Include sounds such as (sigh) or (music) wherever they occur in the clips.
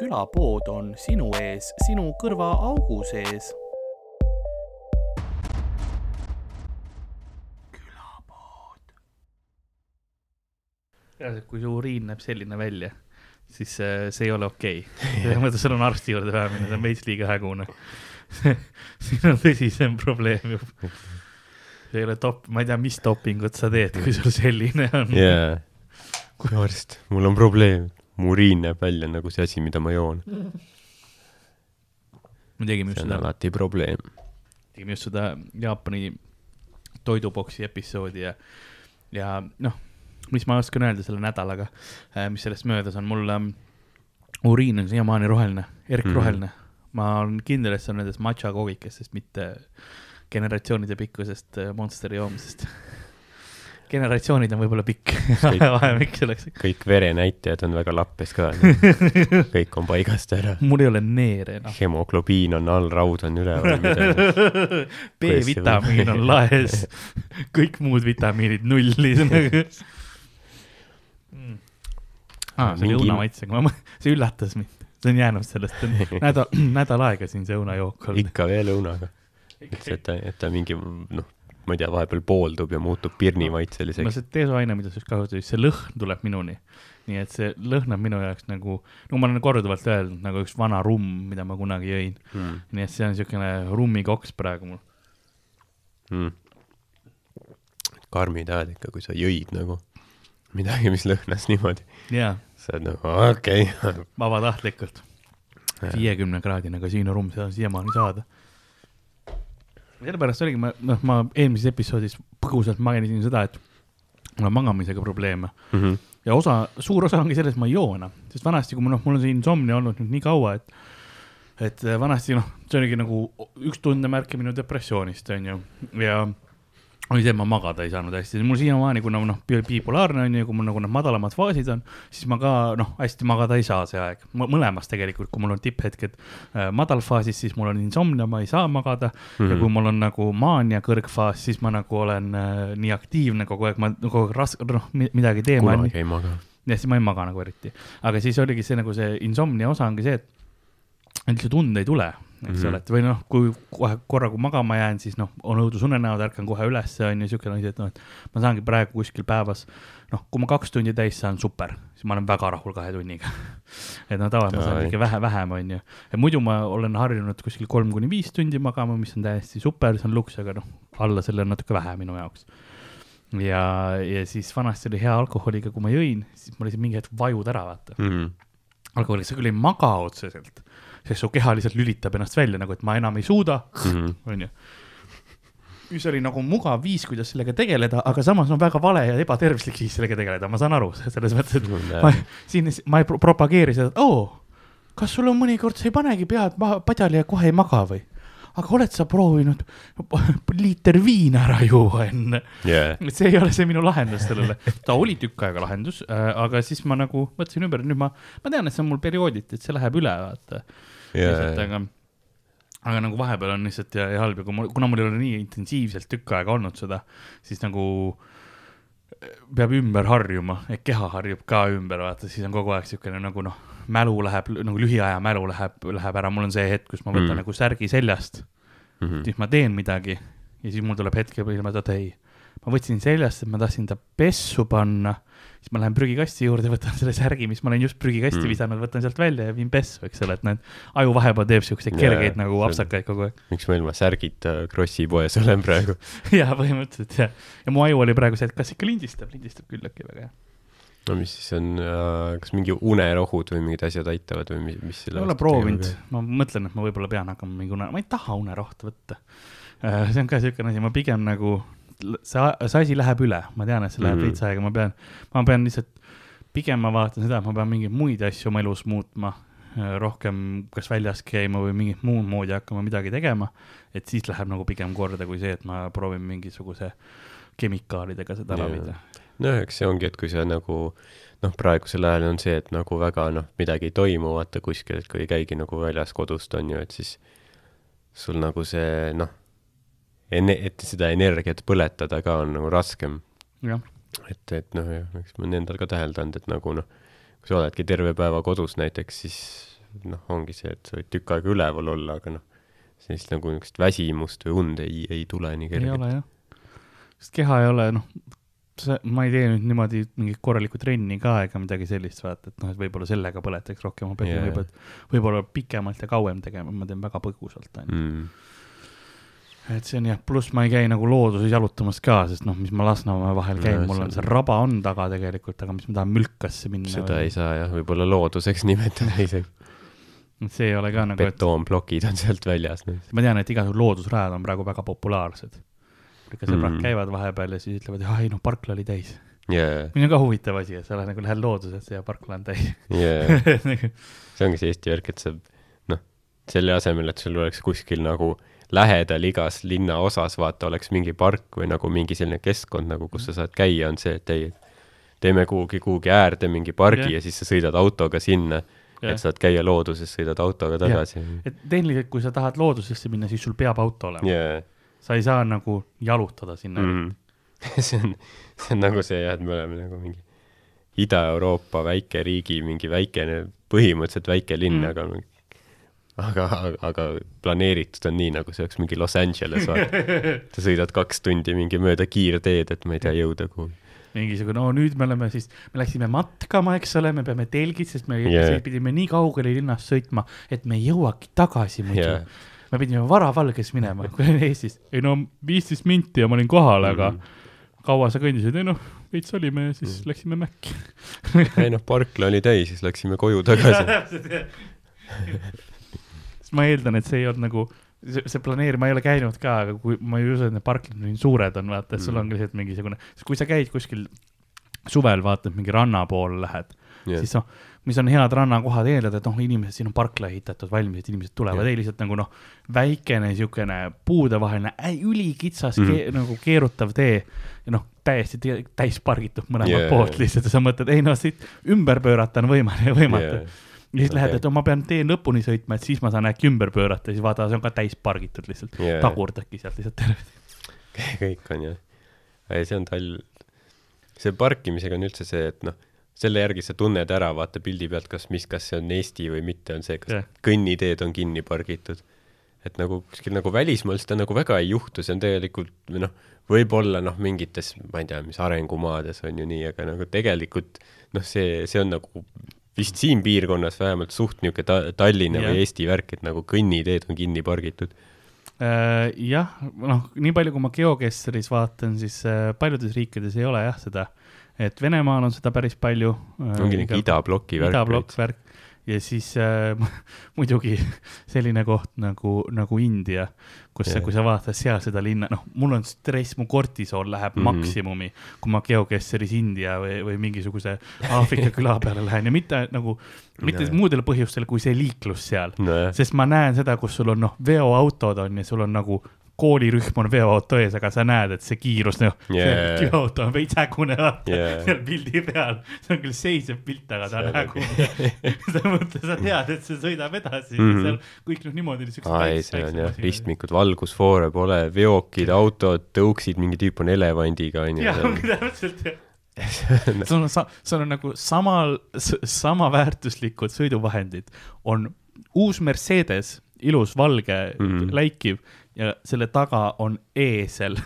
külapood on sinu ees, sinu kõrvaaugu sees. külapood. reaalselt, kui su uriin näeb selline välja, siis äh, see ei ole okei okay. selles (laughs) mõttes sul on arsti juurde vaja minna, see on veits liiga hägune (laughs) siin on tõsisem probleem juba. see ei ole top, ma ei tea, mis dopingut sa teed, kui sul selline on jaa. kui arst, mul on probleem, mu uriin näeb välja nagu see asi, mida ma joon. me tegime see just on seda, alati probleem. tegime just seda Jaapani toiduboksi episoodi ja, ja noh, mis ma oskan öelda selle nädalaga, mis sellest möödas on, mul ähm, uriin on siiamaani roheline, erkroheline mm. -hmm. ma olen kindel, et see on nendest matša koogikestest, mitte generatsioonide pikkusest äh, Monsteri joomisest. (laughs) generatsioonid on võib-olla pikk (laughs) vahemik selleks. kõik verenäitajad on väga lappes ka (laughs) kõik on paigast ära. mul ei ole neere enam. hemoglobiin on all, raud on üleval. (laughs) B-vitamiin on laes, kõik muud vitamiinid nullis mm. ah, see oli õunamaitsega, see üllatas mind, see on jäänud sellest nädal, nädal aega siin see õunajook olnud. ikka veel õunaga. ütles, et ta, et ta mingi noh, ma ei tea, vahepeal pooldub ja muutub pirnimaitseliseks no see desoaine, mida sa just kasutasid, see lõhn tuleb minuni. nii et see lõhn on minu jaoks nagu, no ma olen korduvalt öelnud, nagu üks vana rumm, mida ma kunagi jõin. mm.. nii et see on niisugune rummikoks praegu mul. Mm. karmid ajad ikka, kui sa jõid nagu midagi, mis lõhnas niimoodi. jaa, sa oled nagu okei okay.. vabatahtlikult. viiekümne kraadine kasiinorumm, seda on siiamaani saada. Sellepärast oligi, ma, noh, ma eelmises episoodis põgusalt mainisin seda, et mul on magamisega probleeme. Mm -hmm. ja osa, suur osa ongi selles, ma ei joona, sest vanasti, kui ma noh, mul on see insomnia olnud nüüd nii kaua, et et vanasti noh, see oligi nagu üks tundemärke minu depressioonist onju ja oli see, et ma magada ei saanud hästi, mul siiamaani, kuna noh, bipolaarne on ju, kui mul nagu need madalamad faasid on, siis ma ka noh, hästi magada ei saa see aeg, mõlemas tegelikult, kui mul on tipphetked äh, madalfaasis, siis mul on insomnia, ma ei saa magada mm -hmm. Mhm. ja kui mul on nagu maania kõrgfaas, siis ma nagu olen äh, nii aktiivne kogu aeg, ma kogu aeg ras-, noh, midagi teen, kunagi ei maga. ja siis ma ei maga nagu eriti. aga siis oligi see nagu see insomnia osa ongi see, et et lihtsalt und ei tule, eks Mhm. ole, et või noh, kui kohe korra, kui magama jään, siis noh, on õudusunenäod, ärkan kohe ülesse, on ju, niisugune asi, et noh, et ma saangi praegu kuskil päevas, noh, kui ma kaks tundi täis saan, super, siis ma olen väga rahul kahe tunniga. (laughs) et no tavaliselt ma saan ikka vähe, vähem, on ju. et muidu ma olen harjunud kuskil kolm kuni viis tundi magama, mis on täiesti super, see on luks, aga noh, alla selle on natuke vähe minu jaoks ja, ja siis vanasti oli hea alkoholiga, kui ma jõin, siis mul oli mingi hetk vajud ära, vaata. Mhm. alkoholiga, sa küll ei maga otseselt, sest su keha lihtsalt lülitab ennast välja nagu, et ma enam ei suuda, Mhm. onju. mis oli nagu mugav viis, kuidas sellega tegeleda, aga samas on väga vale ja ebatervislik viis sellega tegeleda, ma saan aru, selles mõttes, et ma siin, ma ei pro- propageeri seda, et oo, kas sul on mõnikord, sa ei panegi pead maha padjali ja kohe ei maga või? aga oled sa proovinud liiter viina ära juua enne? et see ei ole see minu lahendus sellele, ta oli tükk aega lahendus äh,, aga siis ma nagu mõtlesin ümber, nüüd ma, ma tean, et see on mul periooditi, et see läheb üle, vaata. lihtsalt, aga, aga nagu vahepeal on lihtsalt ja, ja halb ja kui mul, kuna mul ei ole nii intensiivselt tükk aega olnud seda, siis nagu äh, peab ümber harjuma, et keha harjub ka ümber, vaata, siis on kogu aeg niisugune nagu noh, mälu läheb nagu lühiaja mälu läheb, läheb ära, mul on see hetk, kus ma võtan Mm. mm. nagu särgi seljast Mhm. siis ma teen midagi ja siis mul tuleb hetke peale, et ei, ma võtsin seljast, et ma tahtsin ta pessu panna, siis ma lähen prügikasti juurde, võtan selle särgi, mis ma olen just prügikasti Mm. visanud, võtan sealt välja ja viin pessu, eks ole, et need aju vahepeal teeb siukseid kergeid nagu see on- apsakaid kogu aeg. miks ma ilma särgita Krossi poes olen praegu? (laughs) jaa, põhimõtteliselt jah. ja mu aju oli praegu see, et kas ikka lindistab, lindistab küll äkki väga hea. no mis siis on, kas mingi unerohud või mingid asjad aitavad või mis, mis ei ole proovinud, ma mõtlen, et ma võib-olla pean hakkama mingi une, ma ei taha unerohtu võtta. see on ka siukene asi, ma pigem nagu, see, see asi läheb üle, ma tean, et see läheb Mhm. veits aega, ma pean, ma pean lihtsalt, pigem ma vaatan seda, et ma pean mingeid muid asju oma elus muutma, rohkem kas väljas käima või mingit muud moodi hakkama midagi tegema, et siis läheb nagu pigem korda kui see, et ma proovin mingisuguse kemikaalidega seda ravida. no eks see ongi, et kui sa nagu noh, praegusel ajal on see, et nagu väga noh, midagi ei toimu vaata kuskil, et kui ei käigi nagu väljas kodust on ju, et siis sul nagu see noh, enne, et seda energiat põletada ka on nagu raskem. et, et noh, jah, eks ma olen endal ka täheldanud, et nagu noh, kui sa oledki terve päeva kodus näiteks, siis noh, ongi see, et sa võid tükk aega üleval olla, aga noh, sellist nagu niisugust väsimust või und ei, ei tule nii ei kergelt. ole jah. sest keha ei ole, noh, see, ma ei tee nüüd niimoodi mingit korralikku trenni ka ega midagi sellist, vaata, et noh, et võib-olla sellega põletaks rohkem, ma pean yeah. võib-olla, võib-olla pikemalt ja kauem tegema, ma teen väga põgusalt, onju. Mm. Et see on jah, pluss ma ei käi nagu looduses jalutamas ka, sest noh, mis ma Lasnamäe vahel käin No mul on see raba on taga tegelikult, aga mis ma tahan mülkasse minna. seda ei saa jah, võib-olla looduseks (laughs) nimetada isegi. see ei ole ka nagu, et betoonplokid on sealt väljas. noh. ma tean, et igasugused loodusrajad on praegu väga populaarsed. ikka sõbrad Mm. käivad vahepeal ja siis ütlevad, et ai noh, parkla oli täis. jaa, mis on ka huvitav asi, et sa lähed nagu lähed loodusesse ja parkla on täis. jaa, (laughs) Nagu, see ongi see Eesti värk, et sa noh, selle asemel, et sul oleks kuskil nagu lähedal igas linnaosas, vaata, oleks mingi park või nagu mingi selline keskkond nagu, kus sa saad käia, on see, et ei, teeme kuhugi, kuhugi äärde mingi pargi Jah. ja siis sa sõidad autoga sinna, Jah. et saad käia looduses, sõidad autoga tagasi. et tehniliselt, kui sa tahad loodusesse minna, siis sul peab auto olema yeah.. sa ei saa nagu jalutada sinna mm.. Mhm. (laughs) see on, see on nagu see jah, et me oleme nagu mingi Ida-Euroopa väikeriigi mingi väikene, põhimõtteliselt väike linn mm., aga aga, aga, planeeritud on nii, nagu see oleks mingi Los Angeles, vaata. (laughs) sa sõidad kaks tundi mingi mööda kiirteed, et ma ei tea, jõuda kuhugi. mingisugune, no nüüd me oleme siis, me läksime matkama, eks ole, me peame telgid, sest me Yeah. pidime nii kaugele linnast sõitma, et me ei jõuagi tagasi muidu yeah.. me pidime varavalges minema, kui olime Eestis. ei no viisteist minti ja ma olin kohal, aga Mhm. kaua sa kõndisid, ei noh, veits olime ja siis mm. läksime Maci. ei noh, parkla oli täis, siis läksime koju tagasi. (laughs) sest ma eeldan, et see ei olnud nagu, see, see planeerimine, ma ei ole käinud ka, aga kui ma ei usu, et need parklid nii suured on, vaata, et sul Mm. on lihtsalt mingisugune, sest kui sa käid kuskil suvel, vaata, et mingi ranna poole lähed, siis noh, mis on head rannakohad, eeldad, et noh, inimesed, siin on parkla ehitatud valmis, et inimesed tulevad, Jah. ei lihtsalt nagu noh, väikene niisugune puudevaheline, ülikitsas mm Mhm. -hmm. ke, nagu keerutav tee ja noh, täiesti täis pargitud mõlemalt yeah. poolt lihtsalt ja sa mõtled, ei noh, siit ümber pöörata on võimalik, võimatu yeah.. Ja siis lähed, Okei. et ma pean tee lõpuni sõitma, et siis ma saan äkki ümber pöörata ja siis vaata, see on ka täis pargitud lihtsalt yeah., tagurdadki sealt lihtsalt terve. (laughs) kõik on ei, see on tall, see parkimisega on üldse see, et noh, selle järgi sa tunned ära, vaata pildi pealt, kas, mis, kas see on Eesti või mitte, on see, kas Jah. kõnniteed on kinni pargitud. et nagu kuskil nagu välismaal seda nagu väga ei juhtu, see on tegelikult või noh, võib-olla noh, mingites, ma ei tea, mis arengumaades on ju nii, aga nagu tegelikult noh, see, see on nagu vist siin piirkonnas vähemalt suht niisugune ta-, Tallinna Jah. või Eesti värk, et nagu kõnniteed on kinni pargitud. Äh, jah, noh, nii palju, kui ma Geokesseris vaatan, siis äh, paljudes riikides ei ole jah seda, et Venemaal on seda päris palju. ongi niisugune idabloki värk. idablokk värk ja siis äh, (laughs) muidugi selline koht nagu, nagu India, kus yeah. Kui sa vaatad seal seda linna, noh, mul on stress, mu kortisool läheb mm. -hmm. maksimumi, kui ma Geokesseris India või, või mingisuguse Aafrika küla peale lähen ja mitte nagu, mitte Nojah. muudel põhjustel kui see liiklus seal nojah, sest ma näen seda, kus sul on noh, veoautod on ja sul on nagu koolirühm on veoauto ees, aga sa näed, et see kiirus, noh Yeah. see veoauto on veits hägune vaata Yeah. seal pildi peal, see on küll seisev pilt, aga ta on See on hägune. (laughs) sa mõtled, sa tead, et see sõidab edasi mm. -hmm. seal kõik noh niimoodi siuksed aa ei, see on jah, ristmikud, valgusfoore pole, veokid, autod, tõuksid, mingi tüüp on elevandiga, onju. jah, ongi (laughs) täpselt jah. sul on, sul on nagu samal, sama väärtuslikud sõiduvahendid, on uus Mercedes, ilus valge mm. -hmm. läikiv ja selle taga on eesel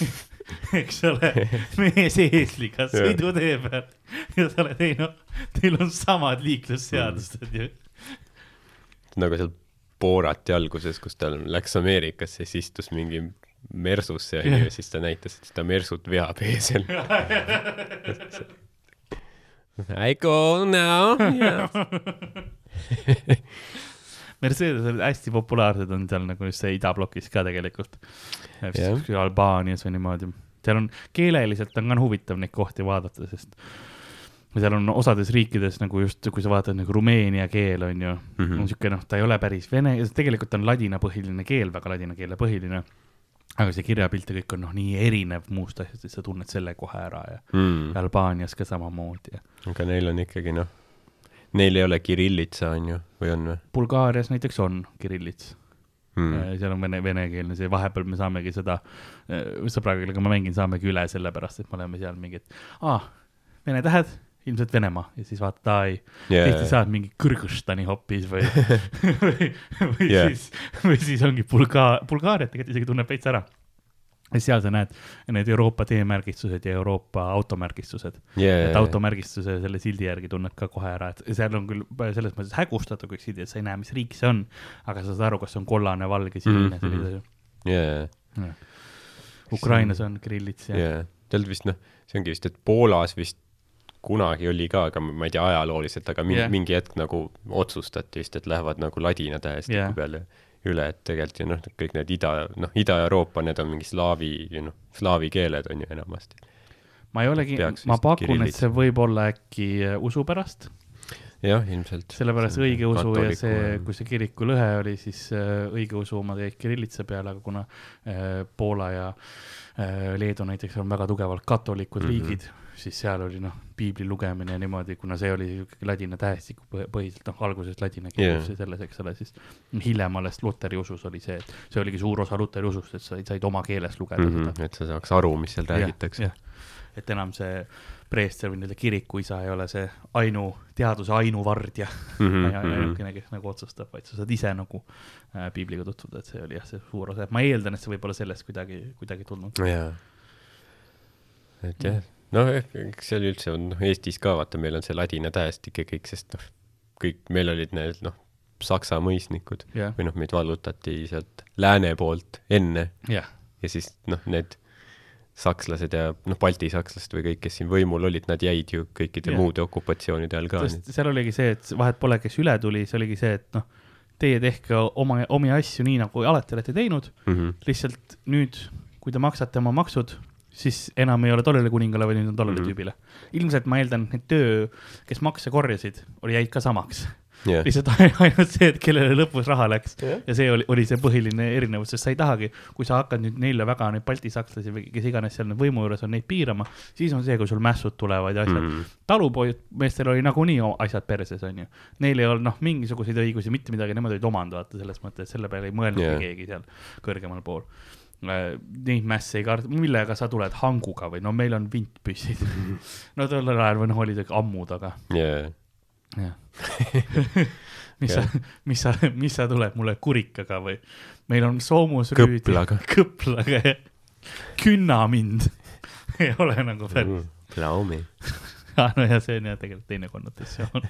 (laughs) eks ole, mees eesliga sõidutee peal ja sa oled, ei noh, teil on samad liiklusseadused ju. nagu seal Boorati alguses, kus ta läks Ameerikasse, siis istus mingi Mersusse Jah. ja siis ta näitas, et seda Mersut veab eesel. (laughs) I go now yeah. (laughs) Mercedes hästi populaarsed on seal nagu just see idablokis ka tegelikult. Kuskil Albaanias või niimoodi, seal on keeleliselt on ka huvitav neid kohti vaadata, sest seal on osades riikides nagu just, kui sa vaatad nagu rumeenia keel on ju mm. -hmm. on siuke noh, ta ei ole päris vene, tegelikult on ladinapõhiline keel, väga ladina keele põhiline. aga see kirjapilt ja kõik on noh, nii erinev muust asjast, et sa tunned selle kohe ära ja mm. Albaanias ka samamoodi aga neil on ikkagi noh, neil ei ole kirillitsa onju, või on või Bulgaarias näiteks on kirillits mm.? seal on vene, venekeelne, see vahepeal me saamegi seda, sõbraga, kellega ma mängin, saamegi üle sellepärast, et me oleme seal mingid, aa, vene tähed ilmselt Venemaa ja siis vaatad, aa ei, yeah. tihti saad mingi Kõrgõzstani hoopis või (laughs) (laughs) või, või Jah. siis, või siis ongi Bulga-, Bulgaariat tegelikult isegi tunneb veits ära. Ja seal sa näed need Euroopa teemärgistused ja Euroopa automärgistused yeah. et automärgistuse selle sildi järgi tunned ka kohe ära, et seal on küll selles mõttes hägustatud kõik sildid, et sa ei näe, mis riik see on, aga sa saad aru, kas see on kollane, valge, sinine Mhm, selline asi. yeah. Ukrainas on grillits ja jaa, tal vist noh, see ongi vist, et Poolas vist kunagi oli ka, aga ma ei tea ajalooliselt, aga mingi yeah. mingi hetk nagu otsustati vist, et lähevad nagu ladina tähestiku yeah. peale üle, et tegelikult ju noh, kõik need ida, noh, Ida-Euroopa, need on mingi slaavi, noh, slaavi keeled on ju enamasti. ma ei olegi ma pakun, et see võib olla äkki äh, usu pärast, jah, ilmselt. sellepärast õigeusu ja see, kui see kiriku lõhe oli, siis äh, õigeusu omad jäid kirillitsa peale, aga kuna äh, Poola ja Leedu näiteks on väga tugevalt katolikud mm. -hmm. riigid, siis seal oli noh, piibli lugemine ja niimoodi, kuna see oli ikkagi ladina tähestiku põh- põhiselt, noh, alguses ladina keeles yeah. selles, eks ole, siis hiljem alles luteri usus oli see, et see oligi suur osa luteri usust, et sa said oma keeles lugeda mm mm -hmm. -hmm, et sa saaks aru, mis seal räägitakse et enam see preester või nii-öelda kirikuisa ei ole see ainu, teaduse ainuvardja mm. mm -hmm, ainukene, kes nagu otsustab, vaid sa saad ise nagu äh, piibliga tutvuda, et see oli jah, see suur osa, et ma eeldan, et see võib olla sellest kuidagi, kuidagi tulnud. jaa. et jah, noh, eks seal üldse on, noh, Eestis ka vaata, meil on see ladina tähestik ja kõik, sest noh, kõik, meil olid need, noh, saksa mõisnikud jah, või noh, meid vallutati sealt lääne poolt enne jah, ja siis noh, need sakslased ja noh, Balti sakslased või kõik, kes siin võimul olid, nad jäid ju kõikide yeah. muude okupatsioonide all ka. seal oligi see, et vahet pole, kes üle tuli, see oligi see, et noh, teie tehke oma, omi asju nii, nagu alati olete teinud, Mm -hmm. lihtsalt nüüd, kui te maksate oma maksud, siis enam ei ole tollele kuningale, vaid nüüd on tollele mm. -hmm. tüübile. ilmselt ma eeldan, et töö, kes makse korjasid, oli, jäid ka samaks. Yeah. lihtsalt ainult see, et kellele lõpus raha läks Jah. ja see oli, oli see põhiline erinevus, sest sa ei tahagi, kui sa hakkad nüüd neile väga neid balti sakslasi või kes iganes seal nüüd võimu juures on neid piirama, siis on see, kui sul mässud tulevad ja asjad mm. Mm. talupoismeestel oli nagunii asjad perses, onju. Neil ei olnud noh, mingisuguseid õigusi, mitte midagi, nemad olid omand, vaata selles mõttes, selle peale ei mõelnud Jah. yeah. keegi seal kõrgemal pool. Neid mässe ei karda, millega sa tuled, hanguga või no meil on vintpüssid. (laughs) no tollel ajal või noh, olid ammud, aga Yeah. jah. (laughs) mis sa, mis sa, mis sa tuled mulle kurikaga või? meil on soomusrüüd. Kõplaga. (laughs) kõplaga ja künna mind. ei ole nagu päris Mm. Plaumi ah,. no ja see on jah tegelikult teine konnotatsioon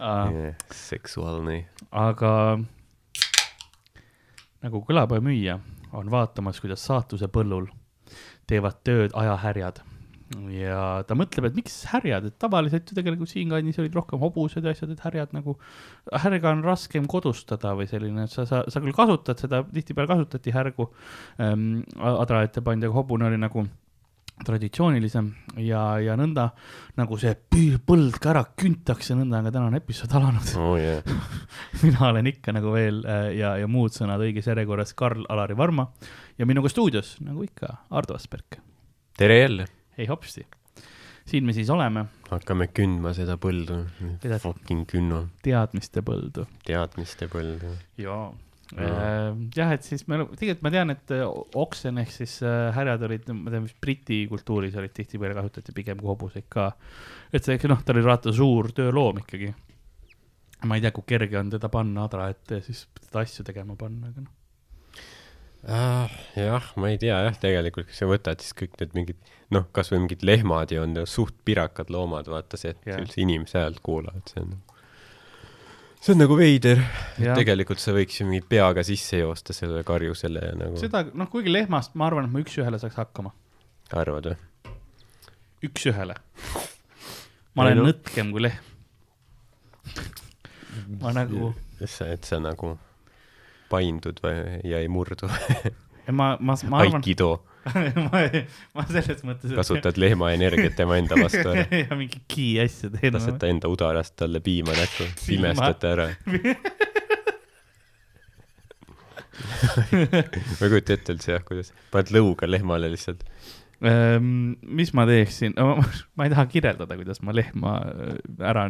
ah,. yeah.. seksuaalne. aga nagu külapäevamüüja on vaatamas, kuidas saatuse põllul teevad tööd ajahärjad. Ja ta mõtleb, et miks härjad, et tavaliselt ju tegelikult siinkandis olid rohkem hobused ja asjad, et härjad nagu, härga on raskem kodustada või selline, et sa, sa, sa küll kasutad seda, tihtipeale kasutati härgu ähm, adra ette pandi, aga hobune oli nagu traditsioonilisem ja, ja nõnda nagu see põld ka ära küntakse, nõnda on ka tänane episood alanud. oo jaa. mina olen ikka nagu veel äh, ja, ja muud sõnad õiges järjekorras Karl-Alari Varma ja minuga stuudios, nagu ikka, Ardo Asperg. tere jälle. hei hopsti. siin me siis oleme, hakkame kündma seda põldu. Fucking künno. teadmiste põldu. teadmiste põldu. jaa. Jaa. jah, et siis me, tegelikult ma tean, et äh, oksen ehk siis äh, härjad olid, ma tean, vist Briti kultuuris olid tihtipeale kasutati pigem kui hobuseid ka. et see, noh, ta oli vaata suur tööloom ikkagi. ma ei tea, kui kerge on teda panna adra ette ja siis teda asju tegema panna, aga noh. Ah, jah, ma ei tea jah, tegelikult kui sa võtad siis kõik need mingid, noh, kasvõi mingid lehmad ja on suht pirakad loomad, vaata see, et Jah. üldse inimese häält kuulavad, see on, see on nagu veider. Tegelikult sa võiks ju mingi peaga sisse joosta sellele karjusele ja nagu, seda, noh, kuigi lehmast ma arvan, et ma üks-ühele saaks hakkama. arvad või? üks-ühele. ma olen no- nõtkem kui lehm. ma nagu, sa, et sa nagu paindud või, ja ei murdu. ma, ma, ma arvan, Aikido, (laughs) ma, ma selles mõttes. kasutad lehma energiat tema enda vastu ära. (laughs) ja mingi ki asja teen. lased ta enda udarast talle piima näkku, Piima? pimestate ära. (laughs) ma ei kujuta ette üldse jah, kuidas, paned lõuga lehmale lihtsalt. Ehm, mis ma teeksin, ma ei taha kirjeldada, kuidas ma lehma äh, ära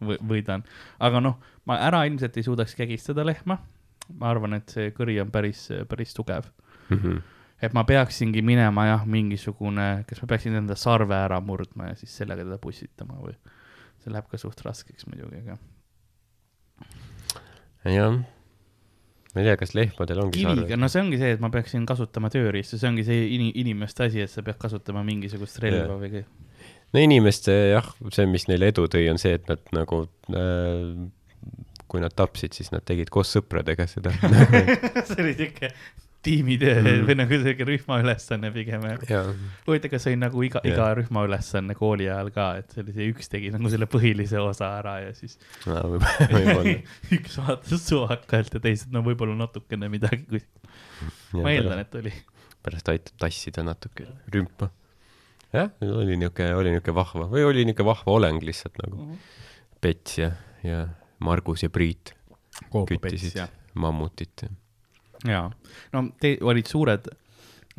võidan, aga noh, ma ära ilmselt ei suudaks kägistada lehma. ma arvan, et see kõri on päris, päris tugev Mhm. Et ma peaksingi minema jah, mingisugune, kas ma peaksin enda sarve ära murdma ja siis sellega teda pussitama või? see läheb ka suht raskeks muidugi, aga jah. ma ei tea, kas lehmadel ongi kiviga, no see ongi see, et ma peaksin kasutama tööriista, see ongi see ini-, inimeste asi, et sa pead kasutama mingisugust relva või no inimeste jah, see, mis neile edu tõi, on see, et nad nagu äh, kui nad tapsid, siis nad tegid koos sõpradega seda. (laughs) see oli siuke tiimitöö Mm. või nagu siuke rühmaülesanne pigem jah. huvitav, kas see oli nagu iga, iga rühmaülesanne kooli ajal ka, et see oli see üks tegi nagu selle põhilise osa ära ja siis võib-olla. (laughs) üks vaatas suvakalt ja teised no võib-olla natukene midagi, kui ma eeldan, et oli. pärast aitab tassida natuke rümpa. jah, oli niuke, oli niuke vahva või oli niuke vahva oleng lihtsalt nagu Pets ja, ja Margus ja Priit küttisid mammutit. jaa, no te olid suured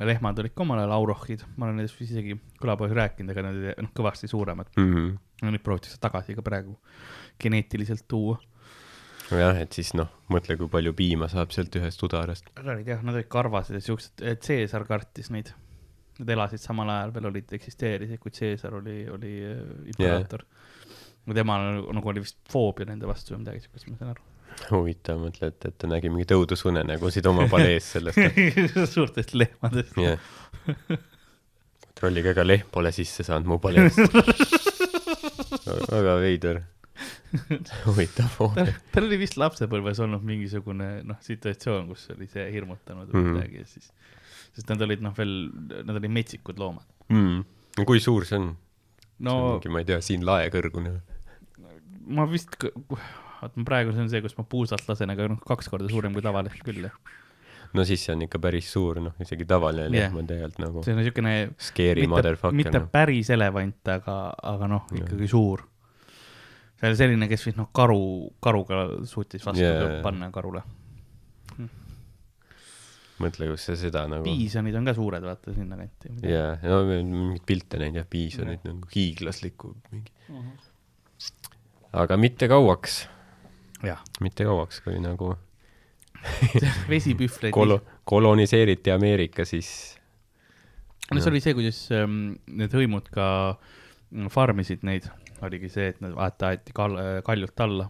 lehmad olid ka omal ajal aurohid, ma olen vist isegi külapoes rääkinud, aga nad olid noh, kõvasti suuremad. Mm -hmm. no neid proovitakse tagasi ka praegu geneetiliselt tuua. jah, et siis noh, mõtle, kui palju piima saab sealt ühest udarast. aga olid jah, nad olid karvased ja siuksed, Caesar kartis neid. Nad elasid samal ajal veel olid, eksisteerisid, kui Caesar oli, oli äh, imperaator yeah.. nagu, nagu oli vist foobia nende vastu või midagi siukest, ma saan aru. huvitav, mõtle, et, ta nägi mingit õudusunenägusid oma palees sellest. (laughs) suurtest lehmadest. jah. kontrollige, ega lehm pole sisse saanud mu paleest. (laughs) väga veider. huvitav foon. tal oli vist lapsepõlves olnud mingisugune noh, situatsioon, kus oli see hirmutanud või Mhm. midagi ja siis, sest nad olid noh, veel, nad olid metsikud loomad. Mm. kui suur see on no see on mingi, ma ei tea, siin lae kõrgune. ma vist, vaat ma praegu see on see, kus ma puusalt lasen, aga noh, kaks korda suurem kui tavaliselt küll jah. no siis see on ikka päris suur, noh, isegi tavaline Jah. lehm on tegelikult nagu see on niisugune scary mitte, motherfucker, mitte noh. päris elevant, aga, aga noh, ikkagi suur. see oli selline, kes vist noh, karu, karuga suutis vastu yeah. panna karule. mõtle, kus see seda nagu. piisonid on ka suured, vaata sinnakanti. jaa, no mingeid pilte näinud jah, piisonid nagu hiiglaslikku mingi. aga mitte kauaks, mitte kauaks, kui nagu (laughs) vesipühvleid kolo-, koloniseeriti Ameerika, siis no see oli see, kuidas ähm, need hõimud ka mm, farmisid neid, oligi see, et nad vaata aeti kal-, kaljult alla.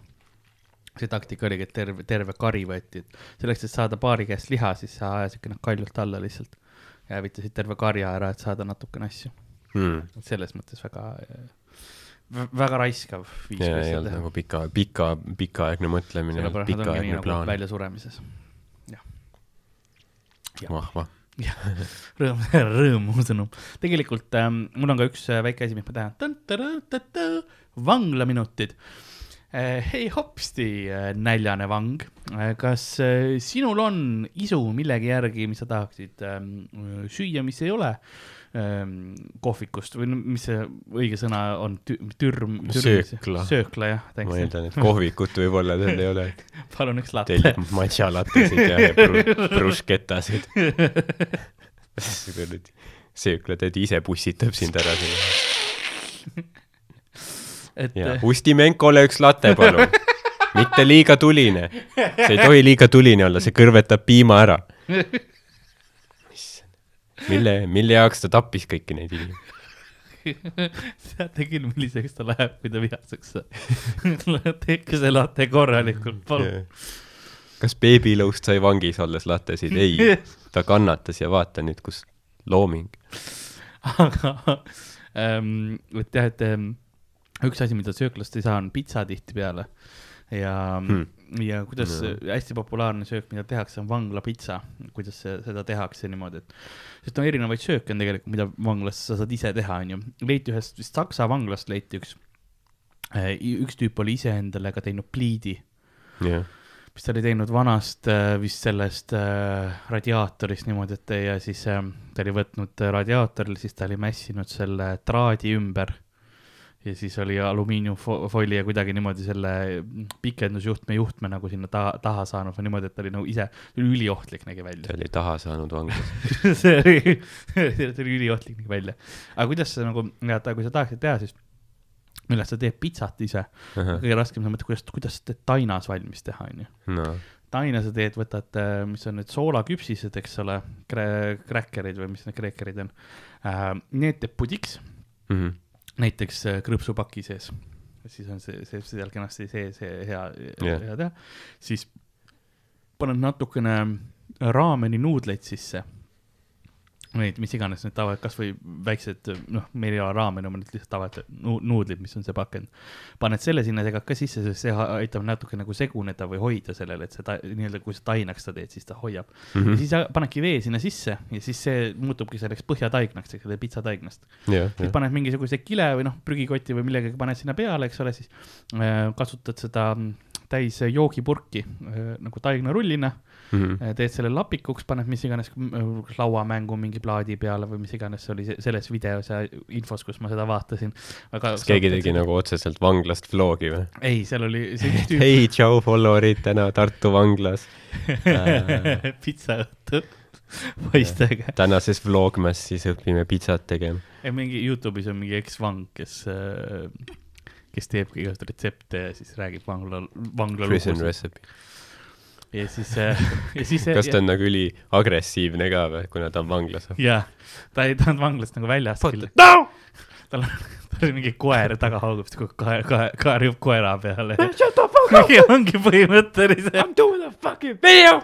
see taktika oligi, et terve, terve kari võeti, et selleks, et saada paari käest liha, siis sa ajasidki nad kaljult alla lihtsalt. ja hävitasid terve karja ära, et saada natukene asju. hmm, selles mõttes väga, väga raiskav viis, ja kuidas seda teha nagu pika, pika, pikaaegne mõtlemine, pikaaegne nagu plaan. väljasuremises. vahva. rõõm, (laughs) rõõmusõnum. tegelikult ähm, mul on ka üks äh, väike asi, mis ma tahan. vanglaminutid äh,. hei hopsti äh,, näljane vang äh,. kas äh, sinul on isu millegi järgi, mis sa tahaksid ähm, süüa, mis ei ole ähm, kohvikust või mis see õige sõna on Tü,, türm, Söökla. söökla jah, ma eeldan, et kohvikut võib-olla seal ei ole, (laughs) palun üks latte. tellib matša lattesid ja (laughs) bru- bruschettasid. kuradi (laughs) sööklatädi ise pussitab sind ära sinna. et ja äh, Ustimenkole üks latte, palun. mitte liiga tuline. see ei tohi liiga tuline olla, see kõrvetab piima ära. mille, mille jaoks ta tappis kõiki neid inimesi? (laughs) teate küll, milliseks ta läheb, kui ta vihaseks saab. (laughs) tehke see latte korralikult, palun. kas beebilõust sai vangis olles lattesid? ei, (laughs) ta kannatas ja vaata nüüd, kus looming. aga ähm, et jah, et ähm, üks asi, mida sööklast ei saa, on pitsa tihtipeale. ja Hmm. Ja kuidas No. no. hästi populaarne söök, mida tehakse, on vanglapitsa. kuidas see, seda tehakse niimoodi, et, sest no erinevaid sööke on tegelikult, mida vanglas sa saad ise teha, onju. leiti ühest vist Saksa vanglast leiti üks, üks tüüp oli iseendale ka teinud pliidi jah, mis ta oli teinud vanast äh, vist sellest äh, radiaatorist niimoodi, et ja siis ta oli võtnud radiaatoril, siis ta oli mässinud selle traadi ümber. Ja siis oli alumiiniumfoili ja kuidagi niimoodi selle pikendusjuhtme juhtme nagu sinna taha, taha saanud või niimoodi, et ta oli nagu ise, üliohtlik nägi välja ta. oli taha saanud vanglas. (laughs) see oli, see oli üliohtlik nägi välja. aga kuidas sa nagu, kui sa tahaksid teha, siis millest sa teed pitsat ise, kõige raskem on mõelda, kuidas, kuidas sa teed tainas valmis teha, onju. taina sa teed, võtad, mis on need soolaküpsised, eks ole, kräkkerid või mis need kreekerid on äh,. Need teeb pudiks, Mhm. Näiteks äh, krõpsupaki sees. siis on see, see seal kenasti sees, hea, hea Jah. hea teha. siis paned natukene raameni nuudleid sisse. Neid, mis iganes need tavad, kasvõi väiksed, noh, meil ei ole raamen, on lihtsalt tavalised nu- nuudlid, mis on see pakend. paned selle sinna, segad ka sisse, sest see aitab natuke nagu seguneda või hoida sellele, et see ta- nii-öelda, kui sa tainaks seda teed, siis ta hoiab mm. -hmm. siis sa panedki vee sinna sisse ja siis see muutubki selleks põhjataignaks, eks ole, pitsataignast. jah, siis jah, paned mingisuguse kile või noh, prügikoti või millegagi paned sinna peale, eks ole, siis äh, kasutad seda täis joogipurki äh, nagu taignarullina Mhm. äh,, teed selle lapikuks, paned mis iganes mm, kas lauamängu mingi plaadi peale või mis iganes see oli se- selles videos ja infos, kus ma seda vaatasin. kas keegi tegi nagu otseselt vanglast vlogi või? ei, seal oli hei, tšau, follower'id täna Tartu vanglas. (laughs) pitsaõhtu poistega. (laughs) tänases Vlogmas siis õpime pitsat tegema. mingi Youtube'is on mingi eksvang, kes, kes teebki igasuguseid retsepte ja siis räägib vangla, vangla lugusid recipe. ja siis, ja siis. kas ta on nagu üliagressiivne ka või, kuna ta on vanglas? jaa, ta ei, ta on vanglast nagu väljas What küll the-. tal on, tal on mingi koer taga haugub, siis kae-, kae-, karjub koera peale. Shut the fuck up, ongi põhimõtteliselt I m doing a fucking video.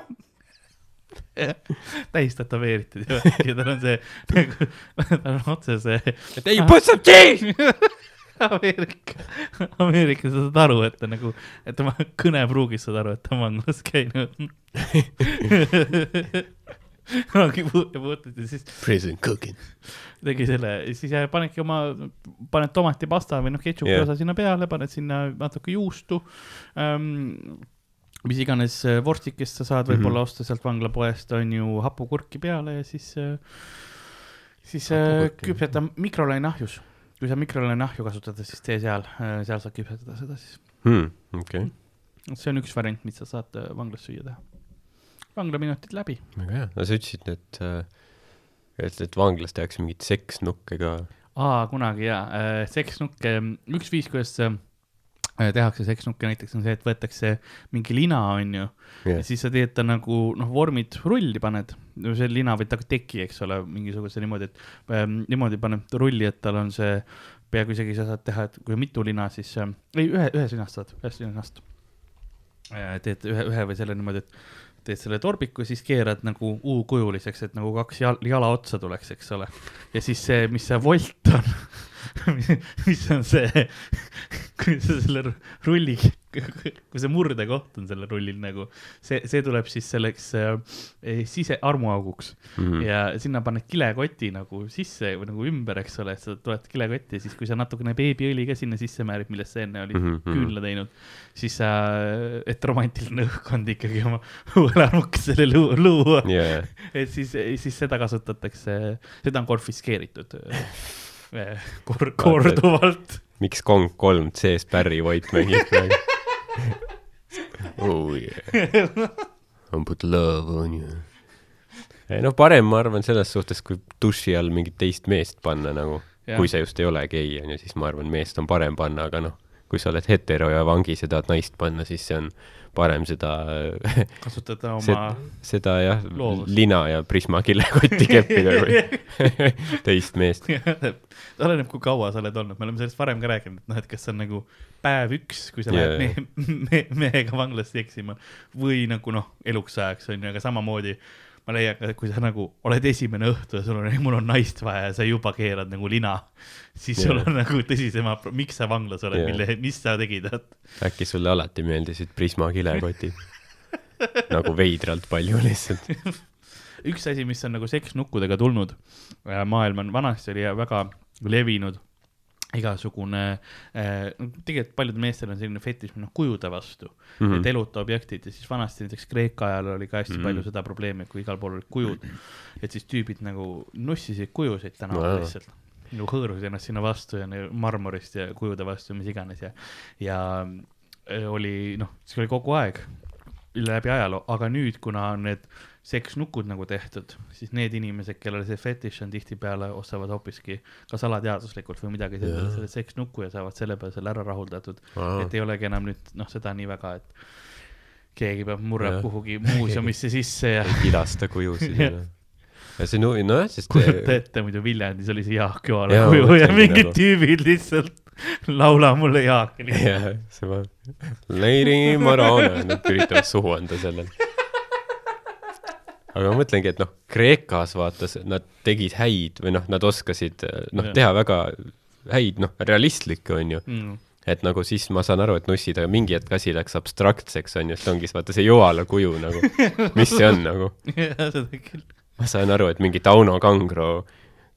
(laughs) täis tätoveeritud ja ja tal on see (laughs) tal on otse see et ei, put some cheese. (laughs) Ameerika, Ameerikas sa saad aru, et ta nagu, et tema kõnepruugis saad aru, et ta on vanglas käinud. kunagi puututi, siis Prison cooking. tegi selle, siis panedki oma, paned tomatipasta või noh, ketšupi yeah. osa sinna peale, paned sinna natuke juustu ähm,. mis iganes äh, vorstikest sa saad võib-olla mm. -hmm. osta sealt vanglapoest, on ju hapukurki peale ja siis äh,, siis äh, küpseta mikrolaineahjus. Kui sa mikrolaineahju kasutad, siis tee seal, seal saad küpsetada seda siis. Hmm, okei, see on üks variant, mis sa saad äh, vanglas süüa teha. vanglaminutid läbi. väga hea. no sa ütlesid, et, et, et vanglas tehakse mingeid seksnukke ka. aa, kunagi jaa, seksnukke, üks viis, kuidas äh, tehakse seksnukke näiteks on see, et võetakse mingi lina, onju, ja jah, siis sa teed ta nagu noh, vormid rulli paned, see lina või teki, eks ole, mingisuguse niimoodi, et ähm, niimoodi paned rulli, et tal on see, peaaegu isegi sa saad teha, et kui mitu lina, siis äh, ei, ühe, ühest linast saad, ühest linast. teed ühe, ühe või selle niimoodi, et teed selle torbiku, siis keerad nagu U-kujuliseks, et nagu kaks jala, jala otsa tuleks, eks ole. ja siis see, mis see volt on, (laughs) (laughs) mis on see, (laughs) kui sa selle ru- rulli, (laughs) kui see murdekoht on sellel rullil nagu, see, see tuleb siis selleks äh, sise, armuauguks. Mhm. ja sinna paned kilekoti nagu sisse või nagu ümber, eks ole, sa tuled kilekotti ja siis, kui sa natukene beebiõli ka sinna sisse määrid, millest sa enne olid mm -hmm. küünla teinud, siis sa, et romantiline õhkkond ikkagi oma uuele armukesele luu- luua, jaa, et siis, siis seda kasutatakse, seda on konfiskeeritud. äh, kor-, korduvalt. miks Kong kolm C-s Barry White mängib praegu? (laughs) oh yeah, I put love on you. ei no parem, ma arvan, selles suhtes, kui duši all mingit teist meest panna nagu, kui sa just ei ole gei, onju, siis ma arvan, meest on parem panna, aga noh, kui sa oled hetero ja vangis ja tahad naist panna, siis see on parem seda, kasutada (laughs) oma seda, seda jah lina ja Prisma kilekotti keppida (laughs) kui (laughs) teist meest. oleneb, kui kaua sa oled olnud, me oleme sellest varem ka rääkinud, et noh, et kas see on nagu päev üks, kui sa Jaa, lähed mehe me,, mehega vanglasse eksima või nagu noh, eluks ajaks on ju, aga samamoodi ma leian et kui sa nagu oled esimene õhtu ja sul on, mul on naist vaja ja sa juba keerad nagu lina, siis sul Jaa. on nagu tõsisema, miks sa vanglas oled, Jaa. mille, mis sa tegid, et äkki sulle alati meeldisid Prisma kilekotid? (laughs) nagu veidralt palju lihtsalt. üks asi, mis on nagu seksnukkudega tulnud, maailm on, vanasti oli väga levinud igasugune äh,, tegelikult paljudel meestel on selline fetiš noh kujude vastu mm, -hmm. et eluta objektid ja siis vanasti näiteks Kreeka ajal oli ka hästi mm. -hmm. palju seda probleemi, kui igal pool olid kujud, et siis tüübid nagu nussisid kujusid tänaval wow. lihtsalt. nagu hõõrusid ennast sinna vastu ja marmorist ja kujude vastu, mis iganes ja, ja äh, oli noh, see oli kogu aeg läbi ajaloo, aga nüüd, kuna on need seksnukud nagu tehtud, siis need inimesed, kellel see fetiš on tihtipeale, ostavad hoopiski kas alateaduslikult või midagi Jaa. selle, seksnuku ja saavad selle peale selle ära rahuldatud et ei olegi enam nüüd noh, seda nii väga, et keegi peab murrab Jah. kuhugi muuseumisse sisse ja (laughs) vilasta kujusid (laughs) ja ja see on huvi- nojah, sest kujuta ette, muidu Viljandis oli see Jaak Joala Jaa, kuju ja mingid nagu. tüübid lihtsalt laula mulle lihtsalt. jah, see ma, Lady Marana, nad üritavad suhu anda sellele. Aga ma mõtlengi, et noh, Kreekas vaatas, nad tegid häid või noh, nad oskasid noh Jah., teha väga häid, noh, realistlikke, on ju. Mm. et nagu siis ma saan aru, et nussid, aga mingi hetk asi läks abstraktseks, on ju, sest ongi, vaata see Joala kuju nagu, (laughs) mis see on nagu. jah, seda küll. ma saan aru, et mingi Tauno Kangro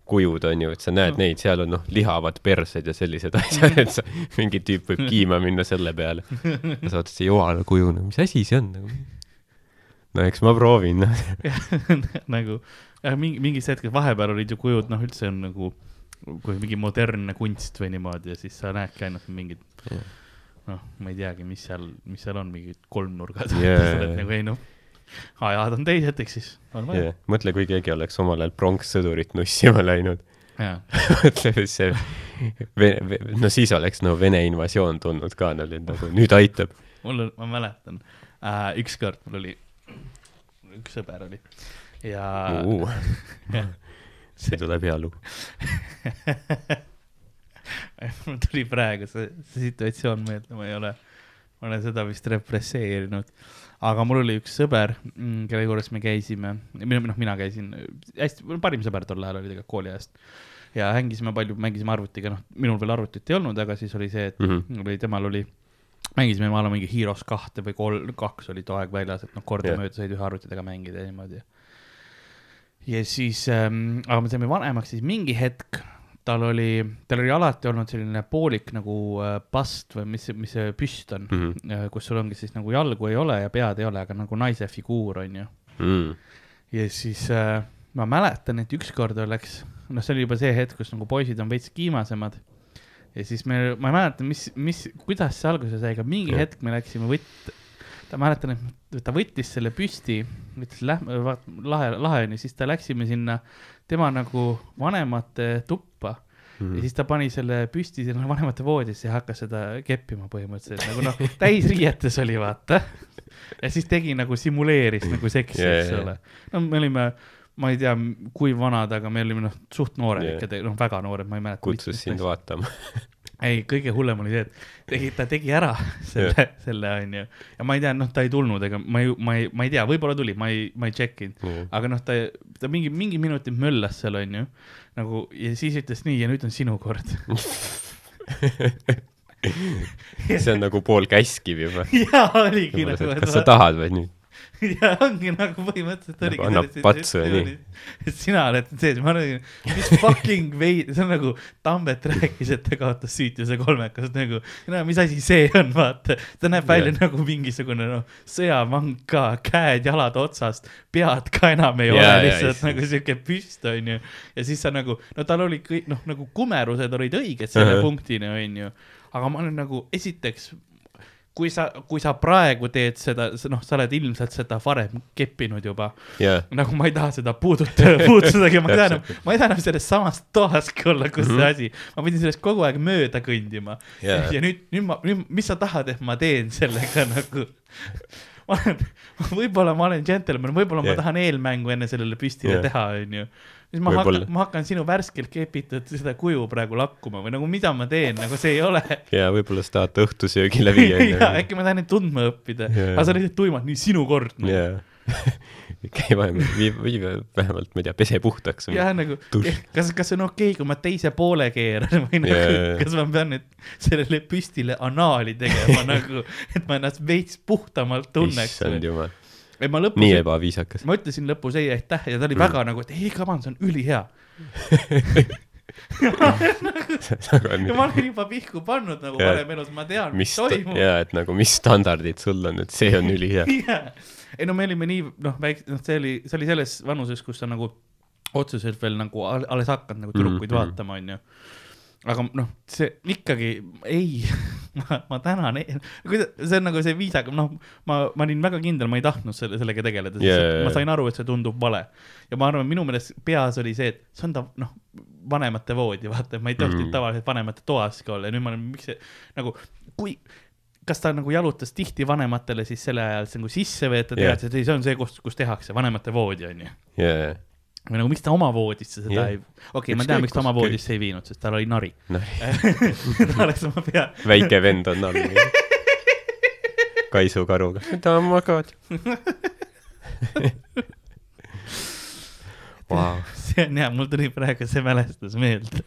kujud on ju, et sa näed neid, seal on noh, lihavad persed ja sellised (laughs) asjad, et sa, mingi tüüp võib kiima minna selle peale. (laughs) sa vaatad see Joala kuju, no mis asi see on nagu. No eks ma proovin, (laughs) nagu jah, mingi mingis hetkes vahepeal olid ju kujud noh, üldse on nagu kui mingi modernne kunst või niimoodi ja siis sa näedki ainult mingid Jah. noh, ma ei teagi, mis seal, mis seal on, mingid kolmnurgad yeah. (laughs) nagu ei noh, ajad on teised, eks siis on vaja Yeah. mõtle, kui keegi oleks omal ajal pronkssõdurit nussima läinud. yeah.. mõtle, see, no siis oleks no Vene invasioon tulnud ka, nad olid nagu nüüd aitab. mul on, ma mäletan äh,, ükskord mul oli, üks sõber oli ja (laughs) see tuleb hea lugu. (laughs) mul tuli praegu see, see situatsioon meelde, ma ei ole, ma olen seda vist represseerinud. aga mul oli üks sõber, kelle juures me käisime, mina, noh, mina käisin, hästi, parim sõber tol ajal oli tegelikult kooliajast. ja mängisime palju, mängisime arvutiga, noh, minul veel arvutit ei olnud, aga siis oli see, et mm -hmm. oli, temal oli, mängisime ma olen mingi Heroes kahte või kolm, kaks oli too aeg väljas, et noh, kordamööda said ühe arvutitega mängida ja niimoodi. ja siis ähm,, aga me saime vanemaks, siis mingi hetk tal oli, tal oli alati olnud selline poolik nagu äh, bast või mis, mis see püst on mm. -hmm. kus sul ongi siis nagu jalgu ei ole ja pead ei ole, aga nagu naise figuur on ju. Mm. ja siis äh, ma mäletan, et ükskord oleks, noh, see oli juba see hetk, kus nagu poisid on veits kiimasemad. Ja siis me, ma ei mäleta, mis, mis, kuidas see alguse sai, aga mingi Jah. hetk me läksime võtt-, ta mäletan, et ta võttis selle püsti, ütles lähme, lahe, lahe on ju, siis ta läksime sinna tema nagu vanemate tuppa Mhm. ja siis ta pani selle püsti sinna vanemate voodisse ja hakkas seda keppima põhimõtteliselt nagu noh, täisriietes oli vaata. ja siis tegi nagu simuleeris nagu seksi Jaa, eks jaa, ole. no me olime, ma ei tea, kui vanad, aga me olime noh, suht noored Jaa. ikka, noh väga noored, ma ei mäleta. kutsus sind vaatama. (laughs) ei, kõige hullem oli see, et tegi, ta tegi ära (laughs) selle, (laughs) selle onju. ja ma ei tea, noh, ta ei tulnud, ega ma ei, ma ei, ma ei tea, võib-olla tuli, ma ei, ma ei tšekkinud. aga noh, ta, ta mingi, mingi minutit möllas seal, onju. nagu ja siis ütles nii ja nüüd on sinu kord. see on nagu pool käskiv juba. ja oligi nagu, kas sa tahad või nüüd? (laughs) ja ongi nagu põhimõtteliselt Nagu oligi annab selles patsu ja nii. sina oled sees, ma olin, mis fucking veid, (laughs) see on nagu Tambet rääkis, et ta kaotas süütuse kolmekas nagu, no mis asi see on, vaata, ta näeb välja Jah. nagu mingisugune noh, sõjavang ka, käed-jalad otsast, pead ka enam ei Jaa, ole lihtsalt issand. nagu siuke püst onju. ja siis sa nagu, no tal oli kõik noh, nagu kumerused olid õiged selle Ahah. punktini onju, aga ma olen nagu esiteks kui sa, kui sa praegu teed seda, noh, sa oled ilmselt seda varem keppinud juba, jaa, nagu ma ei taha seda puudutada, (laughs) puudutadagi, ma ei taha enam, ma ei taha enam selles samas toaski olla, kus Mhm. see asi, ma pidin sellest kogu aeg mööda kõndima Jaa. ja nüüd, nüüd ma, nüüd, mis sa tahad, et ma teen sellega (laughs) nagu, ma olen, võib-olla ma olen džentelmen, võib-olla Jah. ma tahan eelmängu enne sellele püstile Jah. teha, onju siis ma hakkan, ma hakkan sinu värskelt kepitud seda kuju praegu lakkuma või nagu mida ma teen, nagu see ei ole jaa, võib-olla sa tahad ta õhtusöögile viia (laughs) ja äkki ma tahan neid tundma õppida aga sa lihtsalt tuimad, nii sinu kord no.. (laughs) käi vahepeal, vii, vii vähemalt, ma ei tea, pese puhtaks. jah, nagu Tuš. kas, kas see on okei okay,, kui ma teise poole keeran või nagu yeah. kas ma pean nüüd sellele püstile anaali tegema (laughs) nagu, et ma ennast veits puhtamalt tunneks issand jumal, ei ma lõpus nii, ebaviisakas. ma ütlesin lõpus ei aitäh ja ta oli Mm. väga nagu, et ei come on, see on ülihea. (laughs) ja ma olin juba pihku pannud nagu varem elus, ma tean, mis toimub. jaa, et nagu mis standardid sul on, et see on ülihea. (laughs) Jaa. ei no me olime nii noh, väike, noh, see oli, see oli selles vanuses, kus sa nagu otseselt veel nagu al- alles hakkad nagu tüdrukuid mm -hmm. vaatama, onju. aga noh, see ikkagi ei, (laughs) ma, ma tänan, see on nagu see viisaga, noh, ma, ma olin väga kindel, ma ei tahtnud selle, sellega tegeleda, yeah. ma sain aru, et see tundub vale. ja ma arvan, minu meelest peas oli see, et see on ta, noh, vanemate voodi, vaata, ma ei tohtinud Mhm. mm. tavaliselt vanemate toas ka olla ja nüüd ma olen, miks see nagu, kui kas ta nagu jalutas tihti vanematele siis selle ajal nagu sisse või et ta teadis, et ei, see on see koht, kus tehakse, vanemate voodi onju. jaa, või nagu miks ta oma voodisse seda Jah. ei, okei okay,, ma tean, miks ta oma voodisse ei viinud, sest tal oli nari. noh, (laughs) ta oleks oma pea, väike vend on all. Kaisu karuga. mida magad? (laughs) Vau, see on hea, mul tuli praegu see mälestus meelde.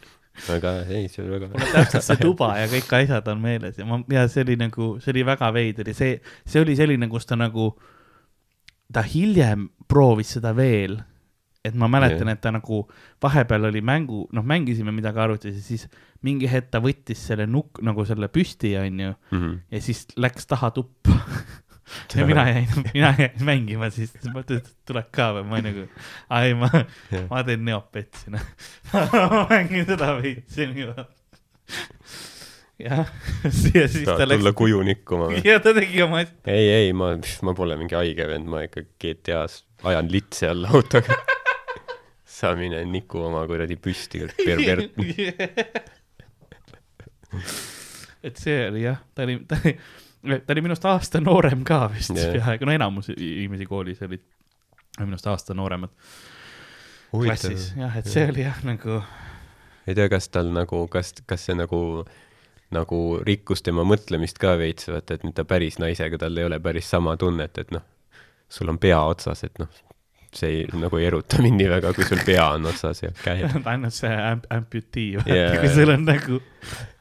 väga, ei, see oli väga mul on täpselt see tuba ja kõik asjad on meeles ja ma, ja see oli nagu, see oli väga veider ja see, see oli selline, kus ta nagu, ta hiljem proovis seda veel. Et ma mäletan et ta nagu vahepeal oli mängu, noh, mängisime midagi arvutis ja siis mingi hetk ta võttis selle nukk nagu selle püsti, onju, mm. -hmm. ja siis läks taha tuppa. (laughs) ja mina jäin, (laughs) mina jäin mängima siis, ma mõtlesin, et tuleb ka või, ma nagu, ai ma, ma teen neopetsi, (laughs) noh. ma mängin seda veitsi nii. jah, ja siis ta tulla läks, kuju nikkuma või? ja ta tegi oma asja. ei, ei, ma, ma pole mingi haige vend, ma ikka GTA-s ajan litsi all autoga. Sa mine niku oma kuradi püsti, pervert. et see oli jah, ta oli, ta oli, ta oli minust aasta noorem ka vist Jah. peaaegu, no enamus inimesi koolis olid minust aasta nooremad klassis, jah, et see oli jah nagu ei tea, kas tal nagu, kas, kas see nagu, nagu rikkus tema mõtlemist ka veits, vaata, et nüüd ta päris naisega, tal ei ole päris sama tunnet, et noh, sul on pea otsas, et noh, see ei, nagu ei eruta mind nii väga, kui sul pea on otsas ja käed. (laughs) ainult see amp-, amputee, Jaa. (laughs) kui sul on nagu,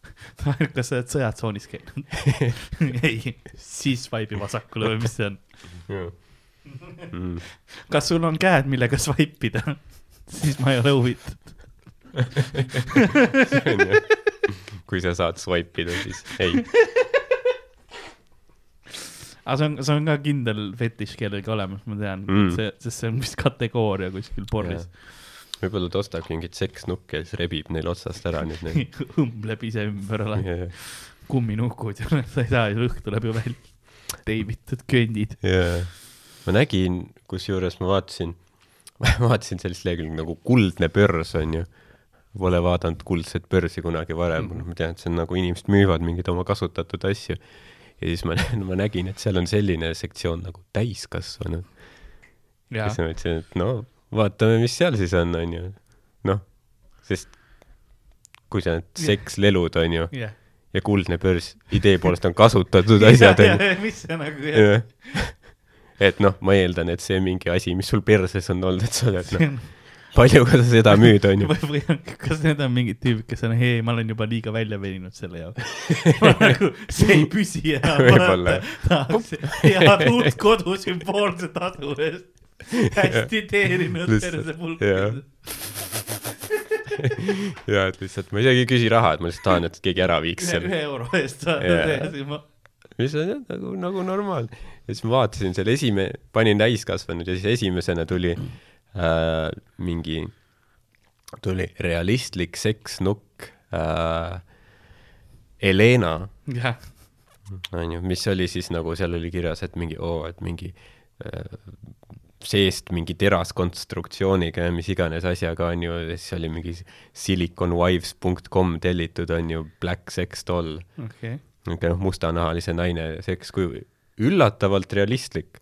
(laughs) kas sa oled sõjatsoonis käinud? ei, siis swipe'i vasakule või mis see on? Mm. kas sul on käed, millega swipe ida? siis ma ei ole huvitatud. kui sa saad swipe ida, siis ei. Aga see on, see on ka kindel fetiš kellelgi olemas, ma tean Mm. see, sest see on vist kategooria kuskil porris. võib-olla ta ostab mingit seksnukke ja siis rebib neil otsast ära nüüd need. (laughs) õmbleb ise ümber alati, kumminukud ja (laughs) sa ei saa ju õhtu läbi välja. teibitud köndid. jaa, ma nägin, kusjuures ma vaatasin, (laughs) ma vaatasin sellist lehekülge nagu Kuldne börs onju. Pole vaadanud kuldset börsi kunagi varem mm. -hmm. ma tean, et see on nagu inimesed müüvad mingeid oma kasutatud asju. Ja siis ma, (laughs) ma nägin, et seal on selline sektsioon nagu täiskasvanud. ja siis, ma mõtlesin, et no vaatame, mis seal siis on, onju. noh, sest kui sa need sekslelud onju jah. ja Kuldne börs idee poolest on kasutatud (laughs) asjad onju. mis see nagu jah, jah. (laughs) et noh, ma eeldan, et see mingi asi, mis sul perses on olnud, et sa oled noh, paljuga sa seda müüd, onju. (laughs) või, või on- kas need on mingid tüübid, kes on, ei, ma olen juba liiga välja veninud selle jaoks. (laughs) nagu see ei püsi enam. (laughs) Võib-olla. tahaks head uut kodu sümboolse tasu eest. hästi teerinud Lihtsalt, persepulk. jah. ja et lihtsalt ma isegi ei küsi raha, et ma lihtsalt tahan, et keegi ära viiks selle, ühe euro eest saad ma. mis on jah nagu, nagu normaalne. ja siis ma vaatasin selle esime-, panin täiskasvanud ja siis esimesena tuli äh, mingi, tuli realistlik seksnukk äh, Helena jah, onju, mis oli siis nagu seal oli kirjas, et mingi oo, et mingi äh, seest mingi teraskonstruktsiooniga ja mis iganes asjaga onju, ja siis oli mingi siliconwives.com tellitud onju black sex doll, okei. niisugune noh, mustanahalise naine sekskuju, üllatavalt realistlik.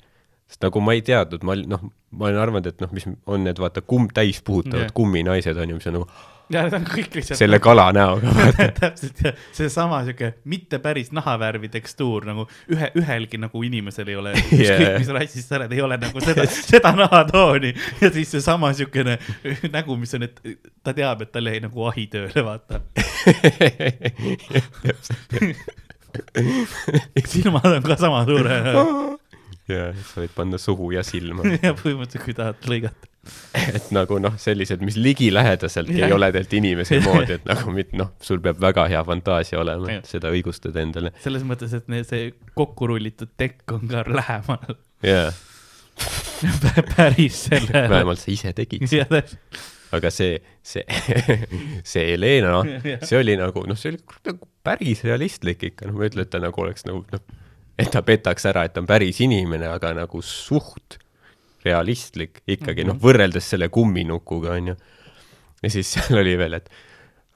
Sest nagu ma ei teadnud, ma olin noh, ma olen arvanud, et noh, mis on need vaata kumm, täispuhutavad Jah. kumminaised onju, mis on nagu ja need on kõik lihtsalt. selle kala näoga (laughs) täpselt ja seesama siuke mitte päris nahavärvi tekstuur nagu ühe, ühelgi nagu inimesel ei ole, ükskõik Yeah. mis rassist sa oled, ei ole nagu seda, seda nahatooni ja siis seesama siukene (laughs) nägu, mis on, et ta teab, et tal jäi nagu ahi tööle, vaata. (laughs) silmad on ka sama suured ja sa võid panna suhu ja silma. (laughs) ja põhimõtteliselt, kui tahad lõigata. et nagu noh, sellised, mis ligilähedaseltki Jah. ei ole tegelikult inimese (laughs) moodi, et nagu noh, sul peab väga hea fantaasia olema, et seda õigustada endale. selles mõttes, et see kokku rullitud tekk on ka lähemal jaa, päris selle. vähemalt sa ise tegid seda. aga see, see, (laughs) see Helena, see oli nagu, noh, see oli nagu päris realistlik ikka, noh, ma ei ütle, et ta nagu oleks nagu noh, et ta petaks ära, et ta on päris inimene, aga nagu suht realistlik ikkagi, noh, võrreldes selle kumminukuga, onju. ja siis seal oli veel, et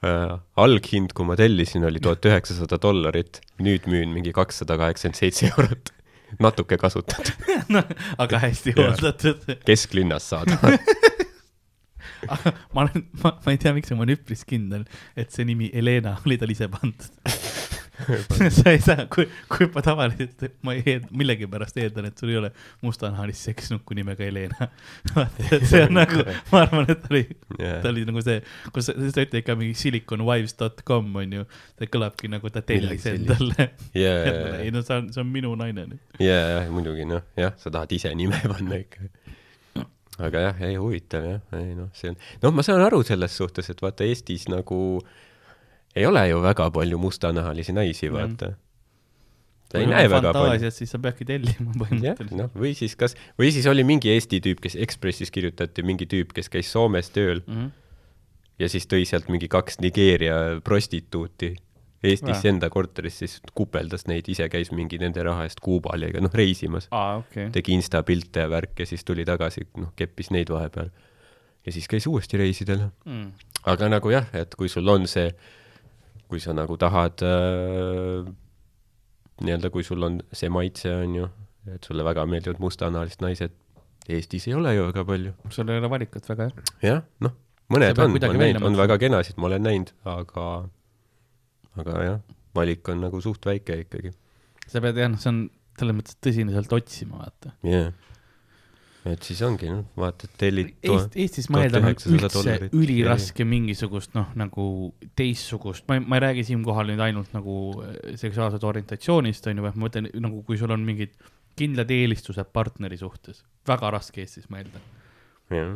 äh, alghind, kui ma tellisin, oli tuhat üheksasada dollarit, nüüd müün mingi kakssada kaheksakümmend seitse eurot. natuke kasutatud, (laughs) noh, aga hästi hooldatud. kesklinnas saada. (laughs) ma olen, ma, ma ei tea, miks ma olen üpris kindel, et see nimi Helena oli tal ise pandud. (laughs) (laughs) sa ei saa, kui, kui ma tavaliselt, ma ei millegipärast eeldan, et sul ei ole mustanahalist seksnukku nimega Helena. (laughs) see on nagu, ma arvan, et ta oli, ta oli nagu see, kus sa ütled ikka mingi siliconwives.com on ju, see kõlabki nagu ta tellis endale. (laughs) jaa, ei no see on, see on minu naine nüüd. jaa, muidugi noh, jah, sa tahad ise nime panna ikka. aga jah, ei huvitav jah, ei noh, see on, noh, ma saan aru selles suhtes, et vaata Eestis nagu ei ole ju väga palju mustanahalisi naisi, vaata. sa ei näe väga palju. siis sa peadki tellima põhimõtteliselt. noh, või siis kas, või siis oli mingi Eesti tüüp, kes Ekspressis kirjutati, mingi tüüp, kes käis Soomes tööl Mhm. ja siis tõi sealt mingi kaks Nigeeria prostituuti Eestisse enda korterisse, siis kupeldas neid, ise käis mingi nende raha eest Kuubal ja noh, reisimas. aa, okei. tegi Insta pilte ja värke, siis tuli tagasi, noh, keppis neid vahepeal. ja siis käis uuesti reisidel. Mm. aga nagu jah, et kui sul on see, kui sa nagu tahad äh, nii-öelda, kui sul on see maitse, on ju, et sulle väga meeldivad mustanahalised naised, Eestis ei ole ju väga palju. sul ei ole valikut väga jah. jah, noh, mõned on, ma olen näinud, on väga kenasid, ma olen näinud, aga, aga jah, valik on nagu suht väike ikkagi. sa pead jah, noh, see on selles mõttes tõsine sealt otsima, vaata. yeah.. Et siis ongi, noh, vaatad, tellid Eest,. Eestis ma eeldan on 1900 üldse üliraske mingisugust noh, nagu teistsugust, ma ei, ma ei räägi siinkohal nüüd ainult nagu äh, seksuaalsest orientatsioonist on ju, vaid ma mõtlen nagu, kui sul on mingid kindlad eelistused partneri suhtes, väga raske Eestis ma eeldan. jah,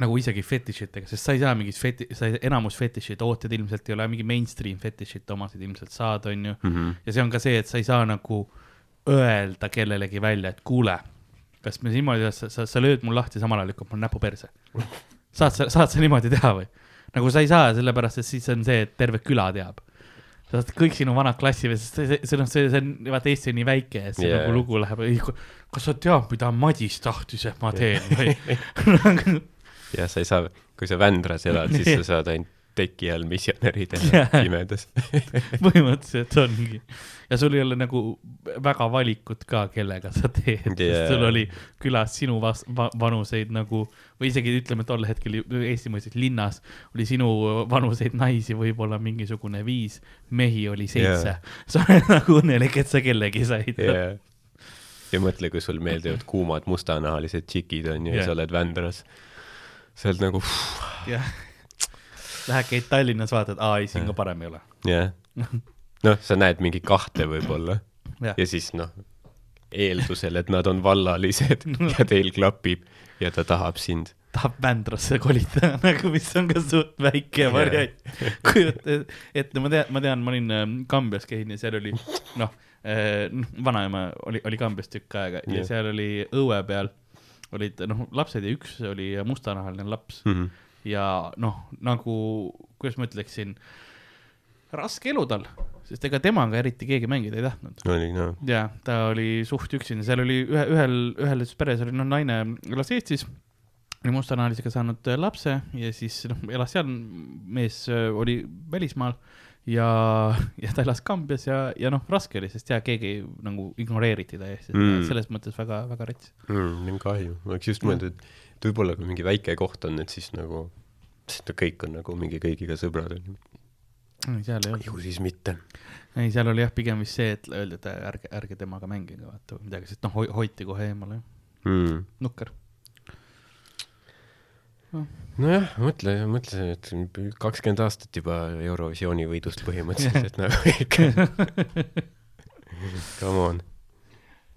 nagu isegi fetišitega, sest sa ei saa mingit feti-, sa ei, enamus fetiši tooted ilmselt ei ole mingi mainstream fetišite omasid ilmselt saad, on ju. Mhm. ja see on ka see, et sa ei saa nagu öelda kellelegi välja, et kuule, kas me niimoodi, sa, sa, sa lööd mul lahti, samal ajal lükkad mul näpu perse. saad sa, saad sa niimoodi teha või? nagu sa ei saa, sellepärast et siis on see, et terve küla teab. sa saad kõik sinu vanad sest see, see, see noh, see, see on, vaata Eesti on nii väike, et see yeah. nagu lugu läheb, kas sa tead, mida Madis tahtis, et ma teen (laughs) või? jah, sa ei saa, kui sa Vändras elad, siis sa saad ainult teki all misjonäri teha (laughs) Jah. pimedas. (laughs) põhimõtteliselt ongi. ja sul ei ole nagu väga valikut ka, kellega sa teed yeah., sest sul oli külas sinu vas-, va, vanuseid nagu või isegi ütleme tol hetkel Eesti mõistes linnas oli sinu vanuseid naisi võib-olla mingisugune viis, mehi oli seitse Jaa. (laughs) sa oled nagu õnnelik, et sa kellegi said ja, ja mõtle, kui sul meeldivad kuumad mustanahalised tšikid on ju ja Jah. sa oled Vändras. sa oled nagu, jah. Lähed käid Tallinnas, vaatad, aa ei, siin ka parem ei ole. jah. (laughs) noh, sa näed mingi kahte võib-olla jah, ja siis noh, eeldusel, et nad on vallalised (laughs) ja teil klapib ja ta tahab sind. tahab Vändrasse kolida (laughs) nagu, mis on ka suht väike variant. kujuta ette, ma tean, ma tean, ma olin ähm, Kambjas käinud ja seal oli noh äh,, vanaema oli, oli Kambjas tükk aega ja Jah. seal oli õue peal olid noh, lapsed ja üks oli mustanahaline laps Mhm. Ja noh, nagu, kuidas ma ütleksin, raske elu tal, sest ega temaga eriti keegi mängida ei tahtnud. oli noh, ja ta oli suht üksinda, seal oli ühe, ühel, ühel peres oli noh, naine elas Eestis, oli mustanahalisega saanud äh, lapse ja siis noh, elas seal, mees äh, oli välismaal ja, ja ta elas Kambjas ja, ja noh, raske oli, sest ja keegi nagu ignoreeriti täiesti Mm. mm., selles mõttes väga, väga rets. mm, nii kahju, ma oleks just mõelnud, et et võib-olla kui mingi väike koht on, et siis nagu, sest no kõik on nagu mingi kõigiga sõbrad on ju. ei, seal ei olnud, ju siis mitte. ei seal oli jah, pigem vist see, et öeldi, et ärge, ärge temaga mängige vaata või midagi, sest noh, hoiti kohe eemale, Mm. nukker. nojah, mõtle, mõtle, et kakskümmend aastat juba Eurovisiooni võidust põhimõtteliselt nagu ikka. (laughs) Come on,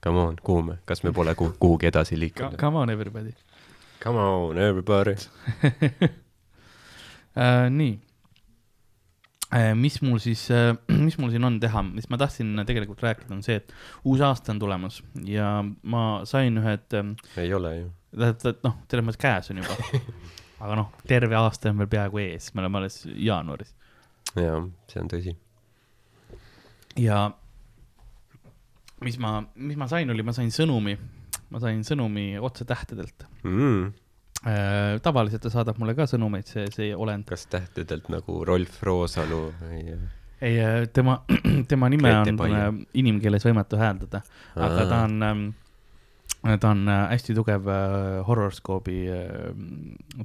come on, kuhu me, kas me pole ku- kuhugi edasi liikunud? Come on everybody Come on everybody. (laughs) äh,. nii äh,. mis mul siis äh, (clears throat) mis mul siin on teha, mis ma tahtsin tegelikult rääkida, on see, et uus aasta on tulemas ja ma sain ühed äh,, ei ole ju. tähendab, noh, selles mõttes käes on juba. (laughs) aga noh, terve aasta on veel peaaegu ees, me oleme alles jaanuaris jaa, see on tõsi. ja mis ma, mis ma sain, oli, ma sain sõnumi, ma sain sõnumi otsetähtedelt Mm. Äh, tavaliselt ta saadab mulle ka sõnumeid, see, see olend. kas tähtedelt nagu Rolf Roosalu või? ei, tema, (clears throat) tema nime Grete on äh, inimkeeles võimatu hääldada, aga ta on, ta on äh, hästi tugev äh, horrorskoobi äh,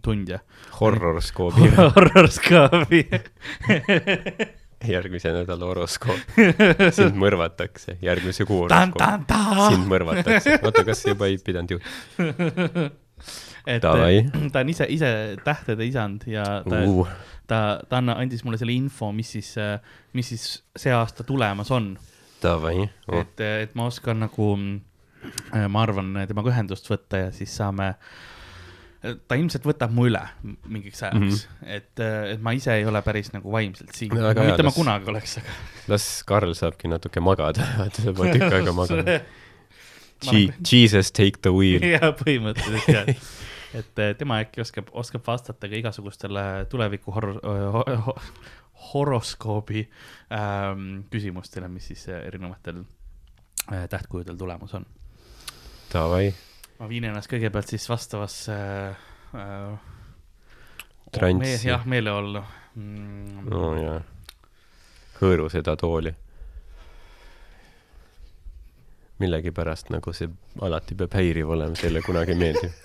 tundja. horrorskoobi (laughs) horrorskoobi. (laughs) järgmise nädala horoskoop. (laughs) sind mõrvatakse, järgmise kuu horoskoop. sind mõrvatakse. oota, kas juba ei pidanud juhtuma? (laughs) et Davai. ta on ise, ise tähtede isand ja ta Uh, ta, ta anna- andis mulle selle info, mis siis, mis siis see aasta tulemas on. davai oh.. et, et ma oskan nagu, ma arvan, temaga ühendust võtta ja siis saame, ta ilmselt võtab mu üle mingiks ajaks mm. -hmm. et, et ma ise ei ole päris nagu vaimselt siin No väga hea, mitte ma las- kunagi oleks, aga. las Karl saabki natuke magada, (laughs) vaata sa pead tükk aega magama. (laughs) Ma olen- Jesus take the wheel. (laughs) jaa, põhimõtteliselt jah. et eh, tema äkki oskab, oskab vastata ka igasugustele tuleviku hor-, ho, horoskoobi ähm, küsimustele, mis siis eh, erinevatel äh, tähtkujudel tulemas on. Davai, ma viin ennast kõigepealt siis vastavasse äh, Transsi. me,. jah, meeleollu mm,. no jaa. hõõru seda tooli. millegipärast nagu see alati peab häiriv olema, see ei ole kunagi meeldiv. (laughs)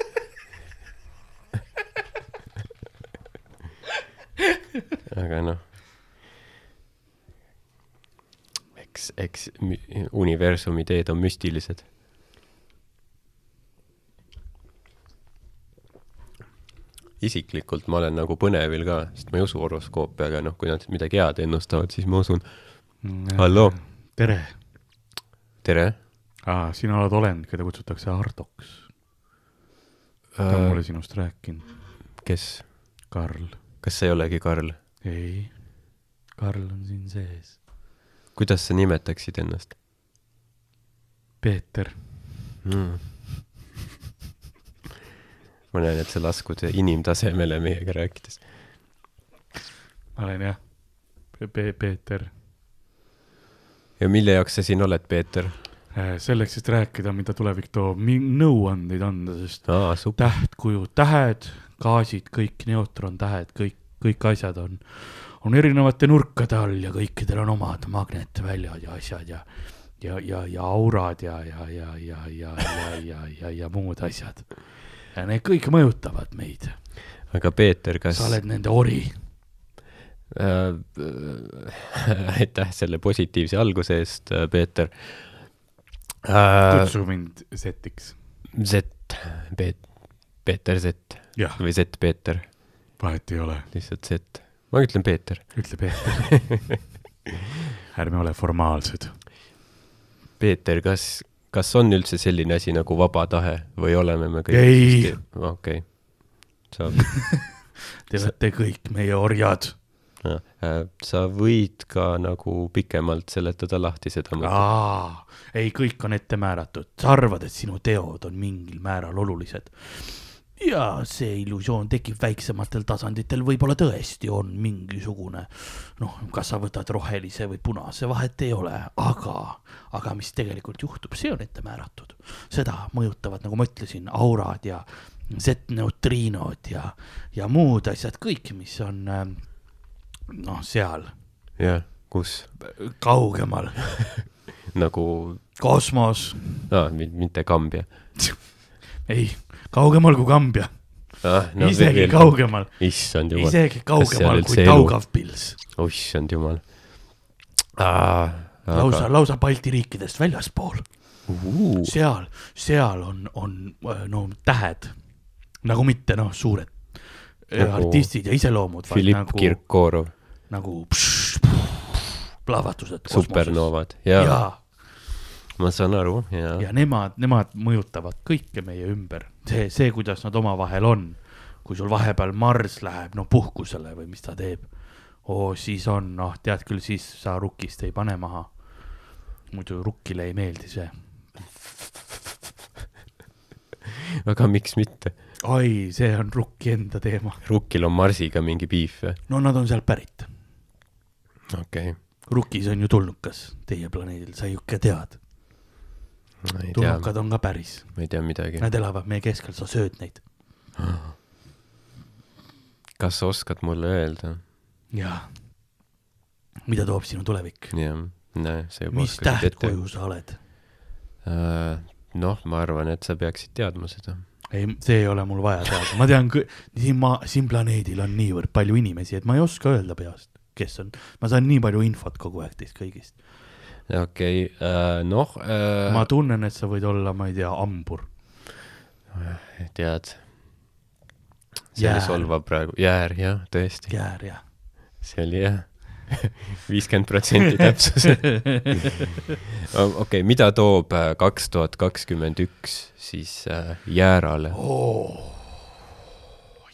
aga noh. eks, eks universumi teed on müstilised. Isiklikult ma olen nagu põnevil ka, sest ma ei usu horoskoopi, aga noh, kui nad midagi head ennustavad, siis ma usun. Halloo.. tere tere ah,, sina oled olend, keda kutsutakse Hardoks. ta on mulle sinust rääkinud, kes, Karl. kas sa ei olegi Karl? ei, Karl on siin sees. kuidas sa nimetaksid ennast Peeter, mm.? Ma näen, et sa laskud inimtasemele meiega rääkides. ma olen jah Pe, Pe, Peeter ja mille jaoks sa siin oled, Peeter? Äh, selleks, et rääkida, mida tulevik toob, nõuandeid anda, sest aa, tähtkujud, tähed, gaasid, kõik neutrontähed, kõik, kõik asjad on, on erinevate nurkade all ja kõikidel on omad magnetväljad ja asjad ja, ja, ja, ja aurad ja, ja, ja, ja, ja, ja, ja, ja, ja muud asjad. Ja need kõik mõjutavad meid, aga Peeter, kas sa oled nende ori. äh, äh, (laughs) aitäh selle positiivse alguse eest, Peeter äh,. kutsu mind setiks. Z, Peet-, Peeter Z jah, või Z Peeter, vahet ei ole, lihtsalt Z. ma ütlen Peeter. ütle Peeter. (laughs) ärme ole formaalsed. Peeter, kas, kas on üldse selline asi nagu vaba tahe või oleme me kõik Ei. okei okay.. sa, (laughs) Te olete kõik meie orjad. sa võid ka nagu pikemalt seletada lahti seda mõtet. ei, kõik on ette määratud, sa arvad, et sinu teod on mingil määral olulised. Ja see illusioon tekib väiksematel tasanditel, võib-olla tõesti on mingisugune, noh, kas sa võtad rohelise või punase, vahet ei ole, aga, aga mis tegelikult juhtub, see on ette määratud. seda mõjutavad, nagu ma ütlesin, aurad ja Z-neutriinod ja, ja muud asjad, kõik, mis on ähm, noh, seal. Jah, kus? Kaugemal, (laughs) nagu kosmos. Ah,, mitte Kambja ei, kaugemal kui Kambja ah,. no,, isegi. kaugemal, issand jumal, isegi kaugemal kui Daugavpils. issand jumal ah,. lausa, lausa Balti riikidest väljaspool, seal, seal on, on äh, no tähed, nagu mitte noh, suured äh, Nagu artistid ja iseloomud, vaid Filipp nagu, Kirkorov, nagu pš, plahvatused. supernoovad ja, ja. Ma saan aru ja, ja. nemad, nemad mõjutavad kõike meie ümber, see, see, kuidas nad omavahel on. kui sul vahepeal Marss läheb no puhkusele või mis ta teeb, oo siis on, noh, tead küll, siis sa rukkist ei pane maha. muidu rukkile ei meeldi see. (laughs) aga miks mitte, oi, see on rukki enda teema. Rukkil on Marsiga mingi piif või? no nad on sealt pärit. okei okay., Rukis on ju tulnukas teie planeedil, sa ju ikka tead. Ma tulnukad on ka päris, ma ei tea midagi. nad elavad meie keskel, sa sööd neid. (gasps) kas sa oskad mulle öelda? jaa. mida toob sinu tulevik? jah, näe, sa juba mis tähtkuju sa oled? Äh, noh, ma arvan, et sa peaksid teadma seda. ei, see ei ole mul vaja teada, ma tean, siin maa, siin planeedil on niivõrd palju inimesi, et ma ei oska öelda peast, kes on, ma saan nii palju infot kogu aeg teist kõigist. Okei okay,, noh äh,, ma tunnen, et sa võid olla, ma ei tea, hambur. tead, see oli solvav praegu, jäär, jah, tõesti, jäär ja. see oli jah, (laughs) viiskümmend protsenti täpsus. (laughs) okei okay,, mida toob kaks tuhat kakskümmend üks siis äh, jäärale? Oh,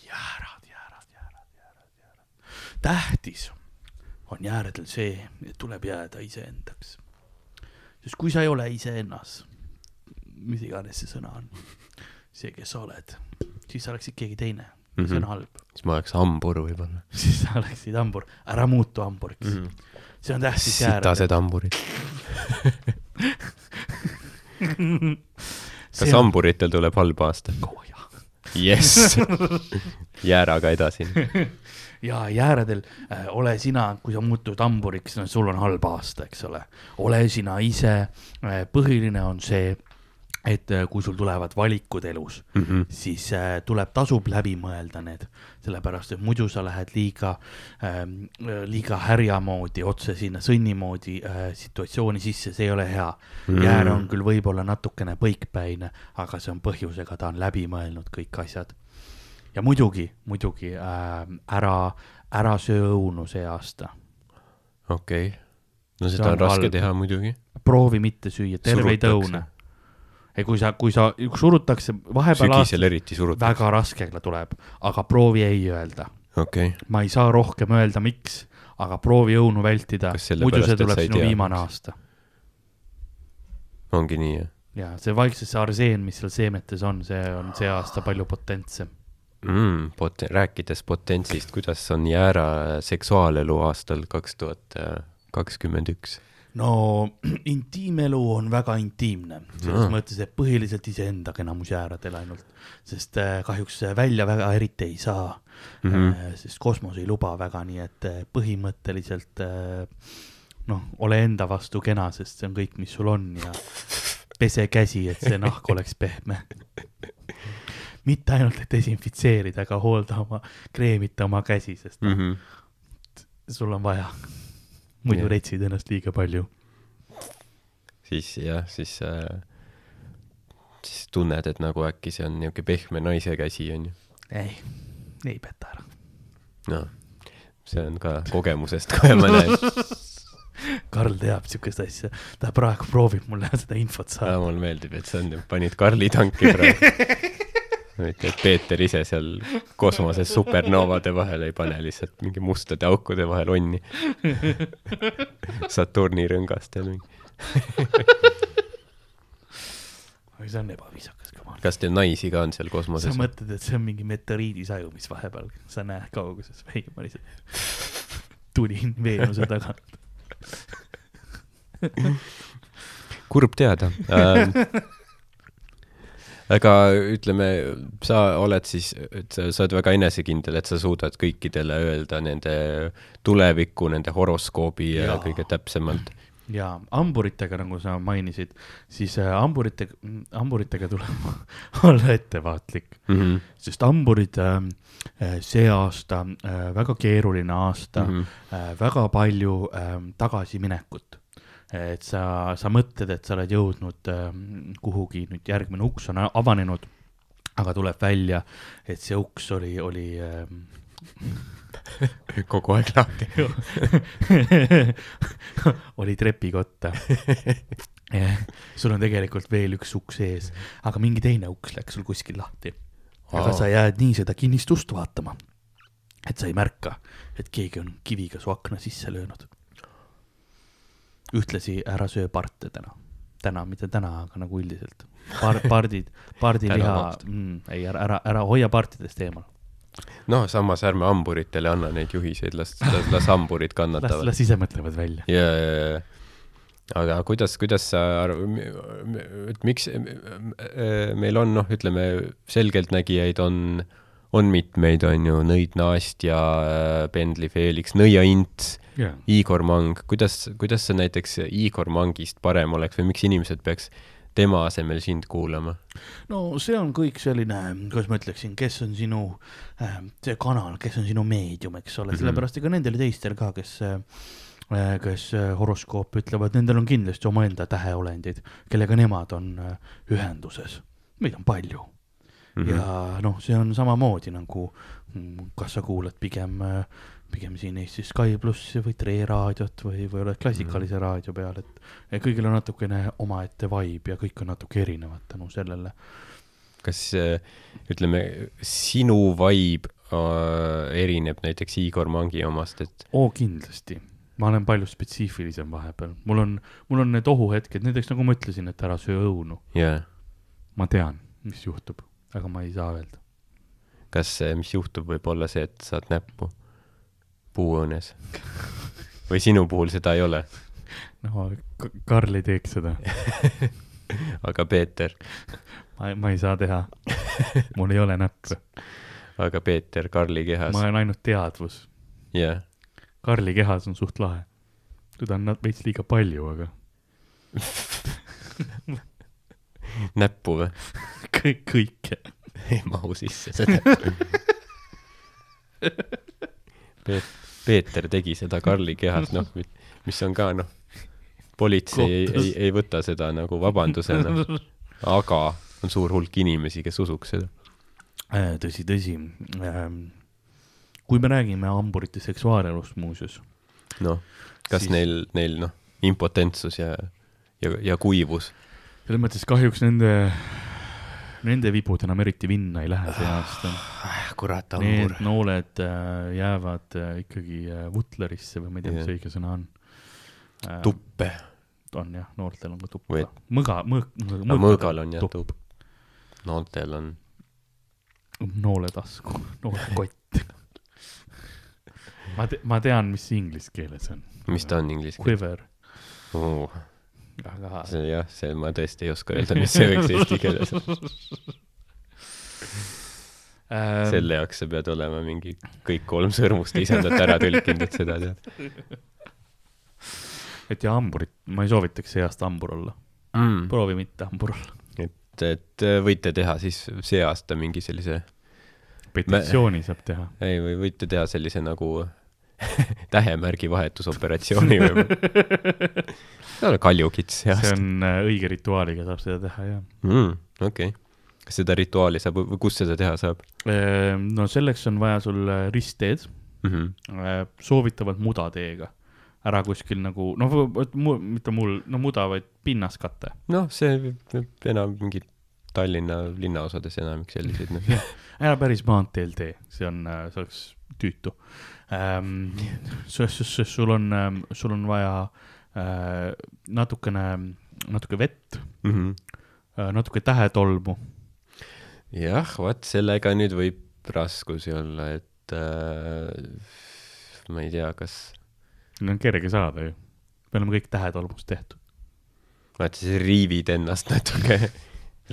jäärad, jäärad, jäärad, jäärad, jäärad. tähtis on jääredel see, et tuleb jääda iseendaks. Sest kui sa ei ole iseennas, mis iganes see sõna on, see, kes sa oled, siis sa oleksid keegi teine mm, -hmm. see on Mhm. halb. siis ma oleks hambur võib-olla (laughs) siis sa oleksid hambur, ära muutu hamburiks mm. mm. -hmm. see on tähtis sitased hamburid. (laughs) kas see hamburitel tuleb halb aasta? kaua jah. jess, jääraga edasi. (laughs) ja jääredel äh, ole sina, kui sa muutud hamburiks, no sul on halb aasta, eks ole. ole sina ise äh,, põhiline on see, et äh, kui sul tulevad valikud elus, Mhm. siis äh, tuleb, tasub läbi mõelda need, sellepärast et muidu sa lähed liiga äh,, liiga härja moodi otse sinna sõnni moodi äh, situatsiooni sisse, see ei ole hea mm.. jäär on küll võib-olla natukene põikpäine, aga see on põhjusega, ta on läbi mõelnud kõik asjad. Ja muidugi, muidugi äh, ära, ära söö õunu see aasta, okei okay., no See seda on on raske halb. teha muidugi. proovi mitte süüa terveid õune. ja kui sa, kui sa, surutakse vahepeal sügisel eriti surutakse. väga raske tuleb, aga proovi ei öelda okei okay., ma ei saa rohkem öelda, miks, aga proovi õunu vältida muidu see tuleb ei sinu tea, viimane miks? aasta. ongi nii jah ja see vaikselt see arseen, mis seal seemetes on, see on see aasta palju potentsem. mm,? Pot-, rääkides potentsist, kuidas on jäära seksuaalelu aastal kaks tuhat kakskümmend üks? no (clears throat) intiimelu on väga intiimne, selles Aa. mõttes, et põhiliselt iseendaga enamus jääradel ainult, sest äh, kahjuks välja väga eriti ei saa mm. -hmm. sest kosmos ei luba väga, nii et äh, põhimõtteliselt äh, noh, ole enda vastu kena, sest see on kõik, mis sul on ja pese käsi, et see nahk oleks pehme. (laughs) mitte ainult, et desinfitseerida, aga hoolda oma, kreemita oma käsi, sest mm. -hmm. sul on vaja. muidu Jah. retsid ennast liiga palju. siis jah, siis äh,, siis tunned, et nagu äkki see on niisugune pehme naise käsi on ju. ei, ei peta ära. noh, see on ka kogemusest kohe ma näen. Karl teab siukest asja, ta praegu proovib mulle seda infot saada. mulle meeldib, et sa on, panid Karli tanki praegu. (laughs) mitte, et Peeter ise seal kosmoses supernoovade vahele ei pane lihtsalt mingi mustade aukude vahel onni. Saturni rõngastel aga see on ebaviisakas, come on. kas teil naisi ka on seal sa kosmoses? mõtled, et see on mingi meteoriidisaju, mis vahepeal, sa näed kauguses, ei, ma lihtsalt tulin Veenuse tagant. kurb teada ähm,. Aga ütleme, sa oled siis, et sa, oled väga enesekindel, et sa suudad kõikidele öelda nende tulevikku, nende horoskoobi ja, ja kõige täpsemalt. ja hamburitega, nagu sa mainisid, siis äh, hamburitega, hamburitega tuleb (laughs) olla ettevaatlik, Mm -hmm. sest hamburid äh, äh, see aasta äh,, väga keeruline aasta mm. -hmm. äh, väga palju äh, tagasiminekut. Et sa, sa mõtled, et sa oled jõudnud äh, kuhugi, nüüd järgmine uks on avanenud, aga tuleb välja, et see uks oli, oli äh, (laughs) kogu aeg lahti. (laughs) oli trepikotta. (laughs) sul on tegelikult veel üks uks ees, aga mingi teine uks läks sul kuskil lahti. aga sa jääd nii seda kinnistust vaatama, et sa ei märka, et keegi on kiviga su akna sisse löönud. Ühtlasi ära söö parte täna, täna, mitte täna, aga nagu üldiselt. Par-, pardid, pardiliha mm, ei ära, ära, ära hoia partidest eemal. noh, samas ärme hamburitele anna neid juhiseid, las, las, las hamburid kannatavad. las ise mõtlevad välja. ja, ja, ja, aga kuidas, kuidas sa arv-, et miks meil on noh, ütleme selgeltnägijaid on, on mitmeid, on ju, Nõid Nastja, Pendli Felix, Nõia Ints, jaa. Igor Mang, kuidas, kuidas see näiteks Igor Mangist parem oleks või miks inimesed peaks tema asemel sind kuulama? no see on kõik selline, kuidas ma ütleksin, kes on sinu äh, see kanal, kes on sinu meedium, eks ole mm, Mhm. -hmm. sellepärast ega nendel teistel ka, kes äh, kes äh, horoskoopi ütlevad, nendel on kindlasti omaenda täheolendid, kellega nemad on äh, ühenduses. meid on palju mm. -hmm. ja noh, see on samamoodi nagu, kas sa kuulad pigem, pigem siin Eestis Sky plussi või Tre raadiot või, või oled klassikalise mm raadio peal, et kõigil on natukene omaette vibe ja kõik on natuke erinevad tänu sellele. kas äh, ütleme, sinu vibe äh, erineb näiteks Igor Mangi omast, et oo, kindlasti. ma olen palju spetsiifilisem vahepeal, mul on, mul on need ohuhetked, näiteks nagu ma ütlesin, et ära söö õunu. jaa, ma tean, mis juhtub, aga ma ei saa öelda. kas, mis juhtub, võib olla see, et saad näppu puuõõnes? või sinu puhul seda ei ole, no Karl ei teeks seda, (laughs) aga Peeter, ma, ma ei saa teha. mul ei ole näppe, aga Peeter Karli kehas ma, olen ainult teadvus. jah, Karli kehas on suht lahe. teda on veits liiga palju, aga (laughs) näppu või? kõik, kõike. (laughs) ei mahu sisse seda Peet-, Peeter tegi seda Karli kehas, noh, mis on ka noh, politsei ei, ei, ei võta seda nagu vabandusena, aga on suur hulk inimesi, kes usuks seda. Äh, tõsi, tõsi. kui me räägime hamburite seksuaalelust muuseas, noh, kas siis... neil, neil noh, impotentsus ja, ja, ja kuivus, selles mõttes kahjuks nende, nende vibud enam eriti vinna ei lähe see aasta. kurat Need nooled äh, jäävad äh, ikkagi äh, vutlerisse või ma ei tea, mis Jah. õige sõna on tuppe, on jah, noortel on ka tupp Või- mõga, mõõk, mõõgal on jah tupp, noortel on, nooletasku, noolekott. (laughs) ma te-, ma tean, mis inglise keeles on. mis ta on inglise keeles Quiver, oh,? Aga see jah, see ma tõesti ei oska öelda, mis see võiks eesti keeles olla. ähm, selle jaoks sa pead olema mingi kõik kolm sõrmust isandat ära tõlkinud, et seda tead et ja hamburit, ma ei soovitaks see aasta hambur olla. mm.. proovi mitte hambur olla. et, et äh, võite teha siis see aasta mingi sellise, petitsiooni saab teha. ei, või võite teha sellise nagu (laughs) tähemärgi vahetusoperatsiooni või (laughs) see on kaljukits see see on äh, õige rituaaliga saab seda teha, jah. mm,. okei okay., kas seda rituaali saab, kus seda teha saab Ehm, no selleks on vaja sul äh, ristteed, mm? -hmm. soovitavalt mudateega. ära kuskil nagu, noh, mitte mul, no muda, vaid pinnaskate. noh, see enam mingi Tallinna linnaosades enamik selliseid, noh. (laughs) ära päris maanteel tee, see on, see oleks tüütu ähm,. sul on, sul on vaja äh, natukene, natuke vett Mm -hmm. natuke tähetolmu jah, vot sellega nüüd võib raskusi olla, et äh, ma ei tea, kas, on kerge saada ju. me oleme kõik tähetolmust tehtud. vaata siis riivid ennast natuke,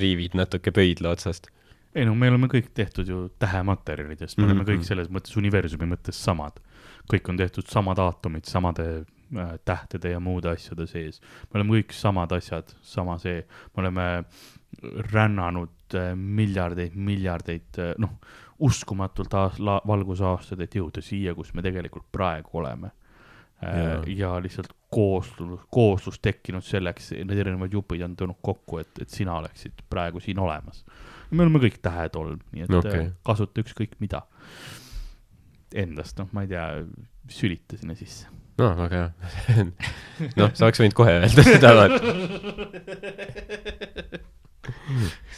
riivid natuke pöidla otsast. Ei no me oleme kõik tehtud ju tähematerjalidest, me mm -hmm. oleme kõik Mhm. selles mõttes universumi mõttes samad. kõik on tehtud samad aatomid samade äh, tähtede ja muude asjade sees. me oleme kõik samad asjad, sama see, me oleme rännanud äh, miljardeid, miljardeid äh, noh, uskumatult aas-, valgusaastaid, et jõuda siia, kus me tegelikult praegu oleme. Jaa. ja lihtsalt kooslus, kooslus tekkinud selleks, need erinevad jupid on tulnud kokku, et, et sina oleksid praegu siin olemas. Me oleme kõik tähetolm, nii et okay. kasuta ükskõik mida endast, noh, ma ei tea, sülita sinna sisse. no väga hea. (laughs) noh, sa oleks võinud kohe öelda (laughs) seda,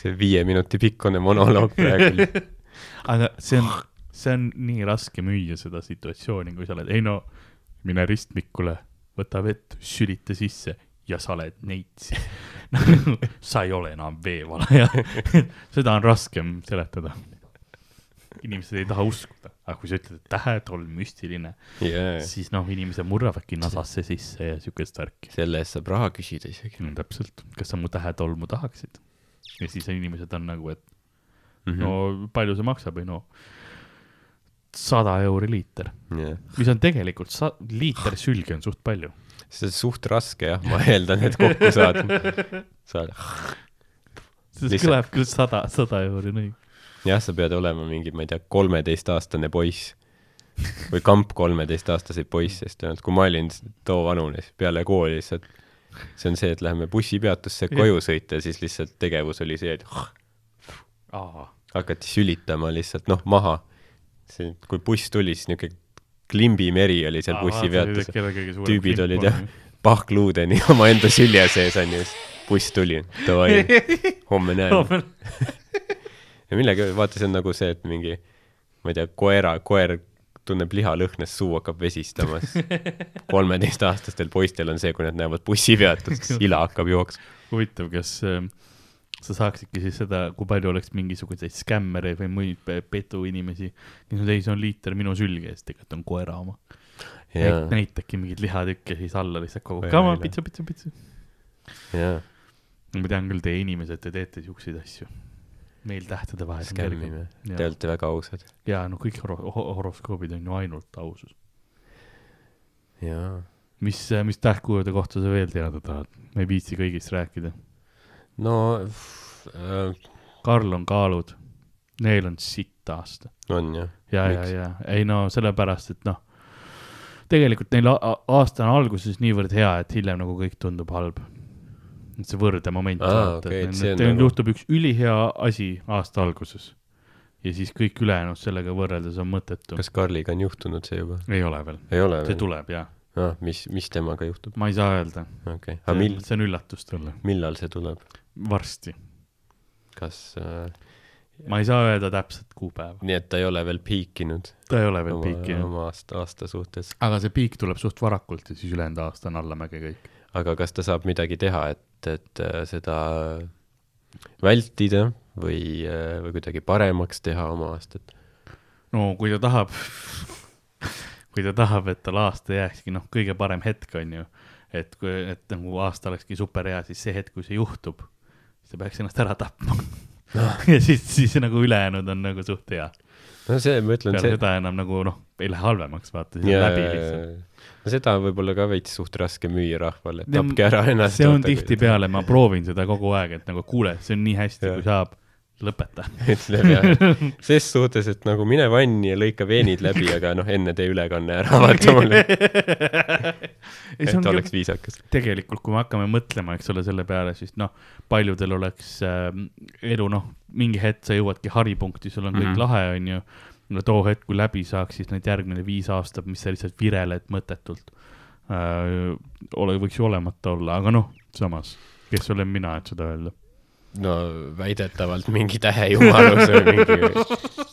see viie minuti pikkune monoloog praegu. (laughs) aga see on, see on nii raske müüa seda situatsiooni, kui sa oled, ei no mine ristmikule, võta vett, sülita sisse ja sa oled neits. (laughs) sa ei ole enam veevalaja. (laughs) seda on raskem seletada. inimesed ei taha uskuda, aga kui sa ütled, et tähetolm müstiline, jaa, siis noh, inimesed murravadki nasasse sisse ja siukest värki. selle eest saab raha küsida isegi no täpselt, kas sa mu tähetolmu tahaksid? ja siis on inimesed on nagu, et Mhm. no palju see maksab, ei no sada euri liiter, jah, mis on tegelikult sa-, liiter (sighs) sülgi on suht palju. See on suht raske jah, ma eeldan, et kokku saada. saada, see kõlab küll sada, sada euri nii. jah, sa pead olema mingi, ma ei tea, kolmeteistaastane poiss või kamp kolmeteistaastaseid poisse, sest kui ma olin too vanune, siis peale kooli lihtsalt see on see, et läheme bussipeatusse koju sõita siis lihtsalt tegevus oli see, et hakati sülitama lihtsalt noh, maha. see, kui buss tuli, siis niisugune klimbimeri oli seal bussipeatuses. tüübid olid jah, pahkluudeni (laughs) omaenda sülje sees onju, siis buss tuli, davai, homme näeme. (laughs) ja millega, vaata, see on nagu see, et mingi, ma ei tea, koera, koer tunneb lihalõhnast, suu hakkab vesistama, siis (laughs) kolmeteistaastastel poistel on see, kui nad näevad bussipeatust, siis ila hakkab jooksma. huvitav, kas äh, sa saaksidki siis seda, kui palju oleks mingisuguseid skämmereid või muid pe- petuinimesi, kes on, ei, see on liiter minu sülge ja siis tegelikult on koera oma. näitabki mingeid lihatükke siis alla lihtsalt kogu aeg, come on, pitsu, pitsu. jaa, ma tean küll, teie inimesed, te teete siukseid asju. meil tähtede vahel. skämmime. Te olete väga ausad. ja no kõik horo- ho- horoskoobid on ju ainult ausus. jaa. mis, mis tähtkujude kohta sa veel teada tahad? ma ei viitsi kõigist rääkida. No äh, Karl on kaalud, neil on sitt aasta. on jah. ja, ja, ja ei no sellepärast, et noh, tegelikult neil aasta on alguses niivõrd hea, et hiljem nagu kõik tundub halb. et see võrdemoment Aa, okei, et see teil nagu- juhtub üks ülihea asi aasta alguses ja siis kõik ülejäänud sellega võrreldes on mõttetu. kas Karliga on juhtunud see juba? ei ole veel, ei ole see veel? tuleb ja, ah,. mis, mis temaga juhtub? ma ei saa öelda, okei okay., aga mil-, see on üllatus talle, millal see tuleb? varsti. kas äh,, ma ei saa öelda täpset kuupäeva, nii et ta ei ole veel piikinud ta ei ole veel oma, piiki jah, oma aasta, aasta suhtes? aga see piik tuleb suht varakult ja siis ülejäänud aasta on allamäge kõik. aga kas ta saab midagi teha, et, et äh, seda vältida või, või kuidagi paremaks teha oma aastat? no kui ta tahab, (laughs) kui ta tahab, et tal aasta jääkski noh, kõige parem hetk on ju, et kui, et nagu aasta olekski super hea, siis see hetk, kui see juhtub, ta peaks ennast ära tapma. (laughs) ja siis, siis nagu ülejäänud on nagu suht hea. no see, ma ütlen, peale see, seda enam nagu noh, ei lähe halvemaks, vaata, siis on läbi lihtsalt. no seda on võib-olla ka veits suht raske müüa rahvale, tapke ära ennast. see on tihtipeale, ma proovin seda kogu aeg, et nagu kuule, see on nii hästi, kui saab, lõpeta. (laughs) ütleb jah, ses suhtes, et nagu mine vanni ja lõika veenid läbi, aga noh, enne tee ülekanne ära, vaata mulle, et oleks viisakas. tegelikult, kui me hakkame mõtlema, eks ole, selle peale, siis noh, paljudel oleks äh, elu noh, mingi hetk sa jõuadki haripunkti, sul on kõik mm. -hmm. lahe, onju. no too hetk, kui läbi saaks, siis need järgmine viis aastat, mis sa lihtsalt vireled mõttetult äh,, ole, võiks ju olemata olla, aga noh, samas, kes olen mina, et seda öelda. No väidetavalt mingi tähejumalus või mingi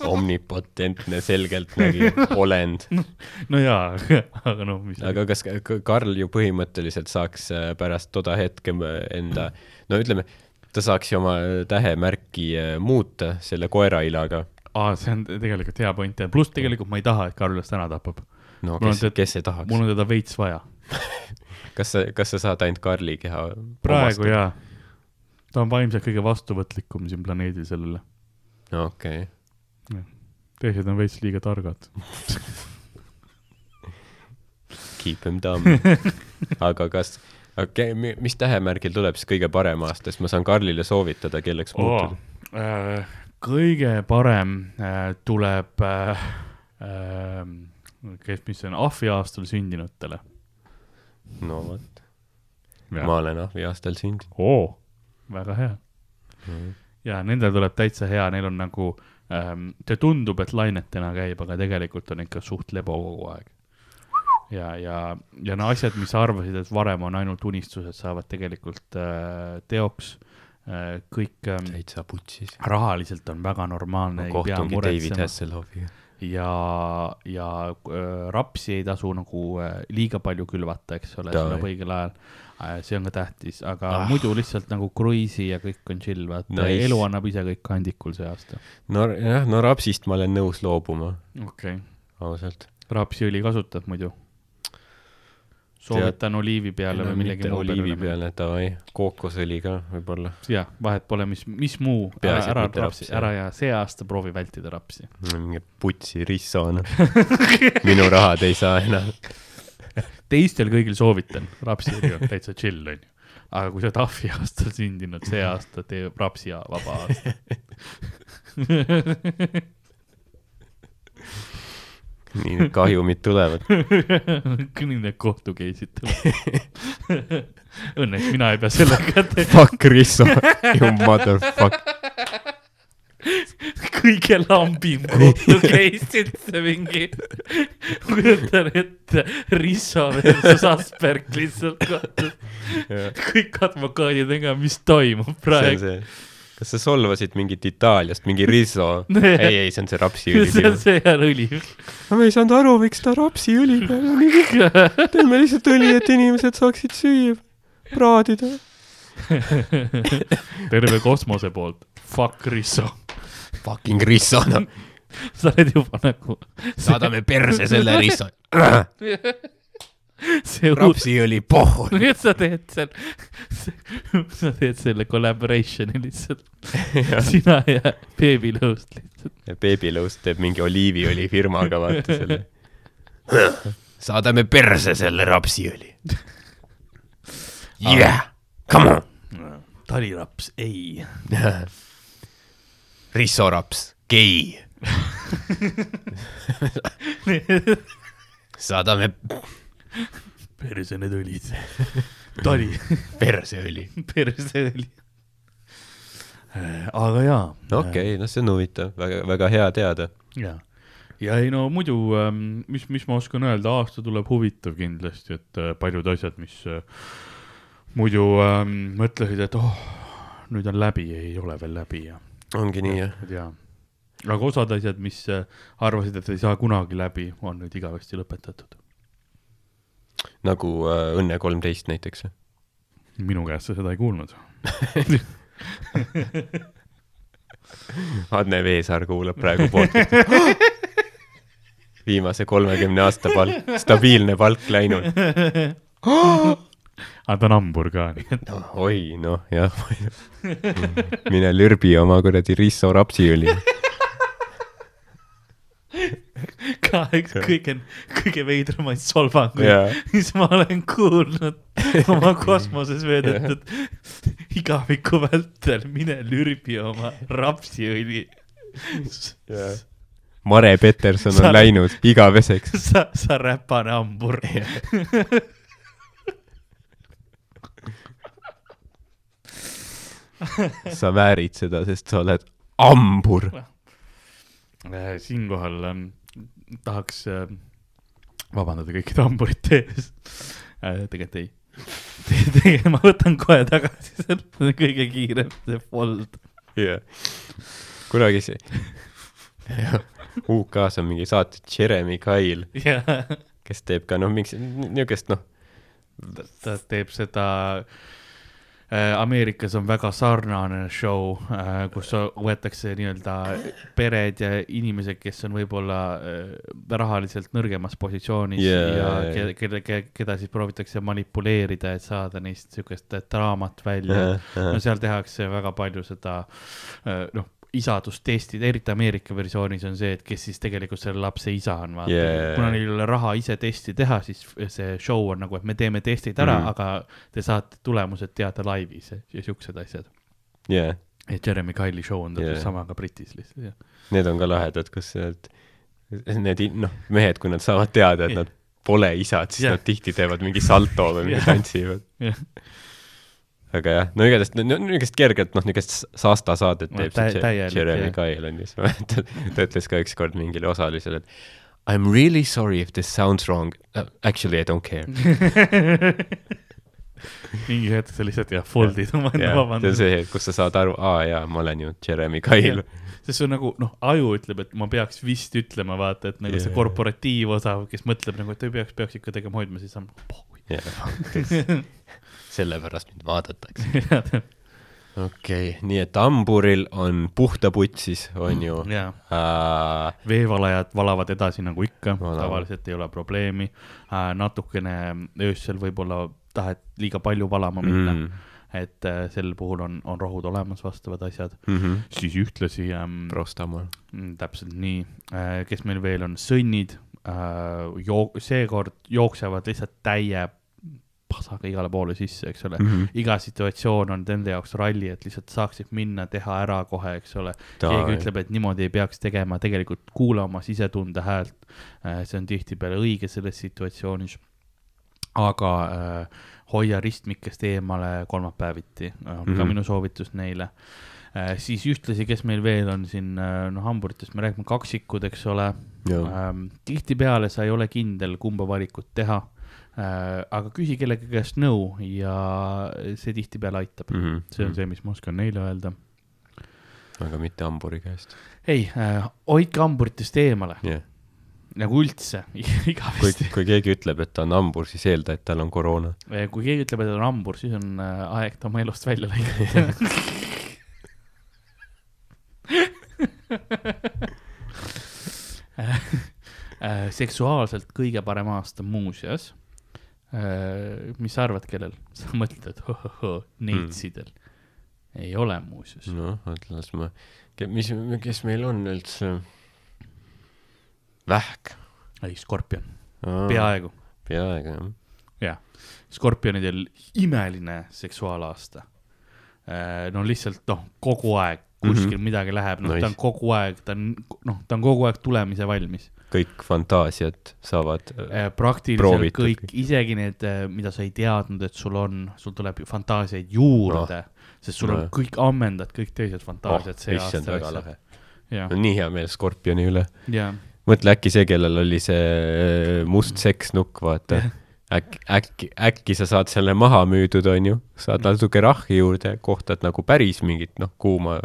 omnipotentne selgeltnägi olend. no jaa, aga noh, mis. aga kas Karl ju põhimõtteliselt saaks äh, pärast toda hetke m- enda, no ütleme, ta saaks ju oma tähemärki äh, muuta selle koerailaga. aa, see on tegelikult hea point ja pluss tegelikult ma ei taha, et Karl ennast ära tapab. no Mul kes kes ei tahaks mul, on teda veits vaja. (laughs) kas sa, kas sa saad ainult Karli keha praegu? jaa. Ta on vaimselt kõige vastuvõtlikum siin planeedil sellele. okei okay., teised on veits liiga targad. keep him dumb. (laughs) aga kas, okei okay,, mis tähemärgil tuleb siis kõige parem aasta, sest ma saan Karlile soovitada, kelleks muutuda. Äh, kõige parem äh, tuleb äh,, äh, kes, mis see on, ahviaastal sündinutele. no vot, ma olen ahvi aastal sündinud oo, väga hea. mm.. ja nendel tuleb täitsa hea, neil on nagu ähm,, see tundub, et lainetena käib, aga tegelikult on ikka suht lebo kogu aeg. ja, ja, ja no asjad, mis sa arvasid, et varem on ainult unistused, saavad tegelikult äh, teoks äh,. kõik ähm, täitsa putsis. rahaliselt on väga normaalne, pea kohtungi David Hasselhoffiga. ja, ja äh, rapsi ei tasu nagu äh, liiga palju külvata, eks ole, see tuleb õigel ajal äh,. see on ka tähtis, aga Ah. muidu lihtsalt nagu kruiisi ja kõik on chill, vaata nice., elu annab ise kõik kandikul see aasta. no jah, no rapsist ma olen nõus loobuma, okei okay., ausalt. rapsiõli kasutad muidu? Soovitan oliivi peale või millegi muu oliivi peale, davai, kookosõli ka võib-olla. jah, vahet pole, mis, mis muu, ära ära rapsi, ära ja see aasta proovi vältida rapsi. mingi putsi risso, noh. minu rahad ei saa enam. teistel kõigil soovitan, rapsiõli on täitsa chill, onju. aga kui sa oled ahvi aastal sündinud, see aasta tee rapsi vaba aasta. (laughs) nii need kahjumid tulevad. (laughs) nii need kohtu case'id tulevad. (laughs) Õnneks mina ei pea sellega (laughs) te- Fuck risso, you motherfuck. kõige lambim kohtu case üldse mingi. kujutan ette, Risso versus Asperg lihtsalt kohtus. kõik advokaadid, ega mis toimub praegu. see, kas sa solvasid mingit Itaaliast, mingi risso? Nee. ei, ei, see on see rapsiõli see on. see on õli. aga me ei saanud aru, miks ta rapsiõli peal oli. (laughs) teeme lihtsalt õli, et inimesed saaksid süüa, praadida. (laughs) terve kosmose poolt, fuck Risso. Fucking risso, noh. sa oled juba nagu saadame perse selle risso. (laughs) (laughs) see rapsiõli pohhu. (laughs) nii et sa (laughs) teed seal, sa teed selle collaboration'i lihtsalt, sina ja beebilõust lihtsalt. ja Babylõust teeb mingi oliiviõli firmaga, vaata selle. saadame perse selle rapsiõli. Yeah, come on. taliraps, ei. rissoraps, gei. saadame (laughs) perse need õlid. (laughs) tali, (laughs) perseõli. perseõli. aga jaa. okei okay,, noh, see on huvitav, väga, väga hea teada. ja, ja ei no muidu, mis, mis ma oskan öelda, aasta tuleb huvitav kindlasti, et äh, paljud asjad, mis äh, muidu ähm, mõtlesid, et oh, nüüd on läbi, ei ole veel läbi ja. ongi nii, jah? ja, aga osad asjad, mis äh, arvasid, et ei saa kunagi läbi, on nüüd igavesti lõpetatud. Nagu äh, Õnne kolmteist näiteks. minu käest sa seda ei kuulnud. (laughs) Adne Veesaar kuulab praegu podcast'i. (laughs) viimase kolmekümne aasta palk, stabiilne palk läinud. (gasps) aga ta on hambur ka, nii et oi, noh, jah. (laughs) mine lürbi oma kuradi Risso rapsiõli. (laughs) ka üks kõige, kõige veidramaid solvanguid Jaa. (laughs) mis ma olen kuulnud (laughs) oma kosmoses veedetud igaviku vältel, mine lürbi oma rapsiõli. Mare Peterson on Sa- läinud igaveseks. sa, sa räpane hambur. sa väärid seda, sest sa oled hambur. Äh, siinkohal ähm, tahaks äh, vabandada kõikide hamburite ees äh,. tegelikult ei. (laughs) tegelikult ma võtan kohe tagasi, see on kõige kiirem, see fold. jah. kunagi see, UK-s on mingi saates Jeremy Kyle, ja kes teeb ka noh, mingi niisugust noh, ta teeb seda äh, Ameerikas on väga sarnane show äh,, kus võetakse nii-öelda pered ja inimesed, kes on võib-olla äh, rahaliselt nõrgemas positsioonis Jaa, ja jaa, jaa. ke- kelle, keda siis proovitakse manipuleerida, et saada neist niisugust draamat välja. no seal tehakse väga palju seda äh, noh, isadustestid, eriti Ameerika versioonis on see, et kes siis tegelikult selle lapse isa on, vaata Yeah. kuna neil ei ole raha ise testi teha, siis see show on nagu, et me teeme testid ära mm. -hmm. aga te saate tulemused teada laivis ja, ja siuksed asjad. jah, et Jeremy Kyle'i show on täpselt Yeah. yeah. sama ka Britis lihtsalt, jah. need on ka lahedad, kus need, need noh, mehed, kui nad saavad teada, et Jah. nad pole isad, siis Jah. nad tihti teevad mingi salto või mingi Jah. tantsivad. jah, aga jah, no igatahes no, no, niisugust kergelt noh, niisugust saasta saadet No teeb tä- see Jeremy jah. Kyle on ju, siis ma mäletan, ta ütles ka ükskord mingile osalisele, et I m really sorry if this sounds wrong uh,, actually I don't care. (laughs) mingi hetk sa lihtsalt jah, fold'id oma enda see on vabandust. see, kus sa saad aru, aa jaa, ma olen ju Jeremy Kyle. sest see on nagu noh, aju ütleb, et ma peaks vist ütlema, vaata, et nagu yeah. see korporatiivosa, kes mõtleb nagu, et ei peaks, peaks ikka tegema hoidma, siis on. (laughs) sellepärast mind vaadatakse. (laughs) okei okay., nii et hamburil on puhta putsis, on ju jaa, äh,. veevalajad valavad edasi nagu ikka, Valavad. tavaliselt ei ole probleemi äh,. natukene öösel võib-olla tahed liiga palju valama minna mm., Mm, et äh, sel puhul on, on rohud olemas, vastavad asjad. mm -hmm. siis ühtlasi ähm,, Prostamol. täpselt nii äh,, kes meil veel on, sõnnid äh,, joo-, seekord jooksevad lihtsalt täie pasaga igale poole sisse, eks ole mm. -hmm. iga situatsioon on nende jaoks ralli, et lihtsalt saaksid minna, teha ära kohe, eks ole. keegi ütleb, et niimoodi ei peaks tegema, tegelikult kuula oma sisetunde häält. see on tihtipeale õige selles situatsioonis. aga äh, hoia ristmikest eemale kolmapäeviti, on mm -hmm. ka Mhm. minu soovitus neile äh,. siis ühtlasi, kes meil veel on siin, noh, hamburitest me räägime kaksikud, eks ole ähm,. tihtipeale sa ei ole kindel, kumba valikut teha äh,. Aga küsi kellegi käest nõu ja see tihtipeale aitab mm. -hmm. see on see, mis ma oskan neile öelda. aga mitte hamburi käest. ei äh,, hoidke hamburitest eemale jah, nagu üldse, (laughs) kui igavesti., kui keegi ütleb, et ta on hambur, siis eelda, et tal on koroona. kui keegi ütleb, et ta on hambur, siis on äh, aeg ta oma elust välja (laughs) lõigata. (laughs) Äh, seksuaalselt kõige parem aasta muuseas. Mis sa arvad, kellel? (laughs) sa mõtled, neitsidel mm.. ei ole muuseas. noh, oota, las ma, mis, kes meil on üldse? Vähk. ei, skorpion, peaaegu. peaaegu jah. jah, skorpionidel imeline seksuaalaasta. no lihtsalt noh, kogu aeg kuskil mm -hmm. midagi läheb, noh, ta on Nice. kogu aeg, ta on, noh, ta on kogu aeg tulemise valmis. Kõik fantaasiad saavad praktiliselt Proovitud kõik isegi need, mida sa ei teadnud, et sul on, sul tuleb ju fantaasiaid juurde no., sest sul no. on kõik ammendad, kõik teised oh fantaasiad, see issand, väga aasta. lahe. mul on nii hea meel Skorpioni üle. mõtle äkki see, kellel oli see must seksnukk, vaata. äkki, äkki, äkki sa saad selle maha müüdud, onju, saad natuke rahhi juurde, kohtad nagu päris mingit, noh, kuuma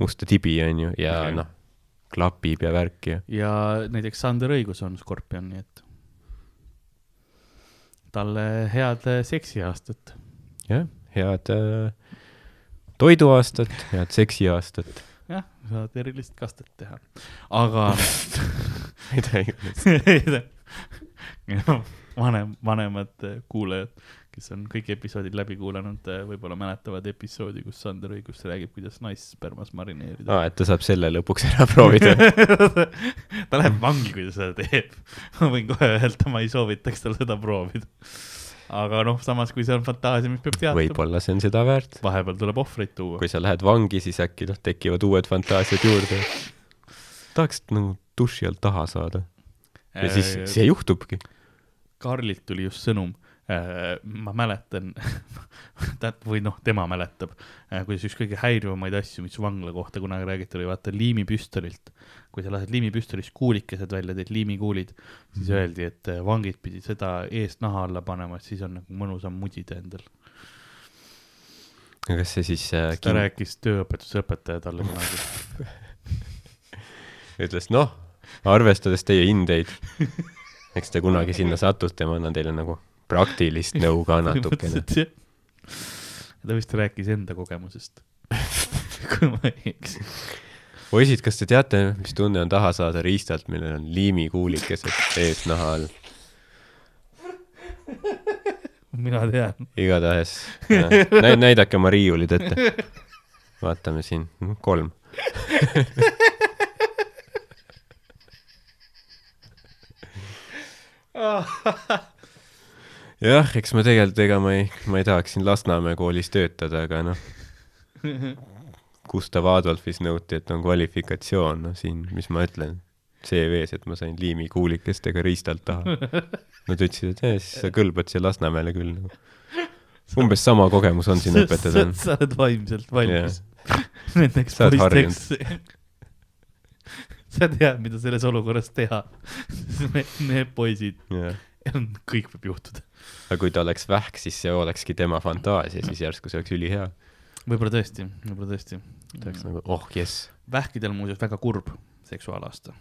musta tibi, onju, ja Okei. noh, klapib ja värk ja ja näiteks Sander Õigus on skorpion, nii et talle head äh, seksiaastat. jah, head äh, toiduaastat, head seksiaastat. jah, saad erilist kastet teha, aga mida iganes. vanem, vanemad äh, kuulajad, kes on kõik episoodid läbi kuulanud, võib-olla mäletavad episoodi, kus Sander Õigus räägib, kuidas naisspermas marineerida. aa, et ta saab selle lõpuks ära proovida. (laughs) ta läheb vangi, kui ta seda teeb. ma võin kohe öelda, ma ei soovitaks tal seda proovida. aga noh, samas kui see on fantaasia, mis peab teatama, võib-olla see on seda väärt. vahepeal tuleb ohvreid tuua. kui sa lähed vangi, siis äkki noh, tekivad uued fantaasiad juurde. tahaks nagu duši alt taha saada ja siis see juhtubki. Karlilt tuli just sõnum. Ma mäletan, (laughs) ta või noh, tema mäletab, kuidas üks kõige häirivamaid asju, mis vangla kohta kunagi räägiti, oli vaata liimipüstolilt. kui sa lased liimipüstolist kuulikesed välja, teed liimikuulid, siis öeldi, et äh, vangid pidid seda eest naha alla panema, et siis on nagu mõnusam mudida endal. kas see siis äh, ta rääkis tööõpetuse õpetaja talle kunagi. (laughs) ütles, noh, arvestades teie hindeid, (laughs) eks te kunagi sinna satute, ma annan teile nagu praktilist nõu ka (laughs) natukene. ta vist rääkis enda kogemusest. (laughs) kui ma ei eksi. poisid, kas te teate, mis tunne on taha saada riistalt, millel on liimikuulikesed ees naha all? mina tean. igatahes näi-, näidake oma riiulid ette. vaatame siin, kolm. (laughs) jah, eks ma tegelikult, ega ma ei, ma ei tahaks siin Lasnamäe koolis töötada, aga noh, (laughs) Gustav Adolfis nõuti, et on kvalifikatsioon, noh siin, mis ma ütlen, CV-s, et ma sain liimikuulikestega riistalt taha. (laughs) Nad ütlesid, et jah, siis sa kõlbad siia Lasnamäele küll nagu.. umbes sama kogemus on siin õpetada. (laughs) sa oled vaimselt valmis nendeks Sa oled poisteks. sa tead, mida selles olukorras teha. Need poisid, jah, kõik võib juhtuda. Aga kui ta oleks vähk, siis see olekski tema fantaasia, siis järsku see oleks ülihea. võib-olla tõesti, võib-olla tõesti. ta oleks nagu, oh jess, vähkidel muuseas väga kurb seksuaalaasta,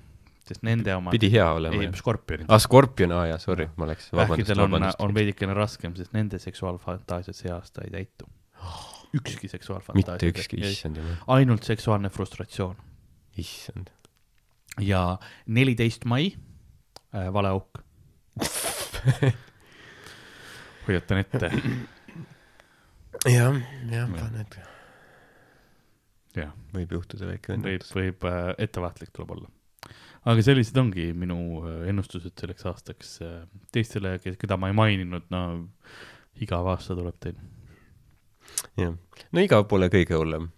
sest nende oma, pidi hea olema ei skorpionid. aa, Skorpion, aa jaa, sorry, ma läks, vähkidel on, on. veidikene raskem, sest nende seksuaalfantaasiad see aasta ei täitu. ükski seksuaalfantaasia. mitte ükski, issand jumal, ainult seksuaalne frustratsioon. issand. ja neliteist mai äh,, valeauk. (laughs) hoiatan ette, jah, jah, paned, võib juhtuda väike võib õnnetus., võib äh, ettevaatlik tuleb olla. aga sellised ongi minu äh, ennustused selleks aastaks. teistele, keda ma ei maininud, no igav aasta tuleb teil. jah, no igav pole kõige hullem,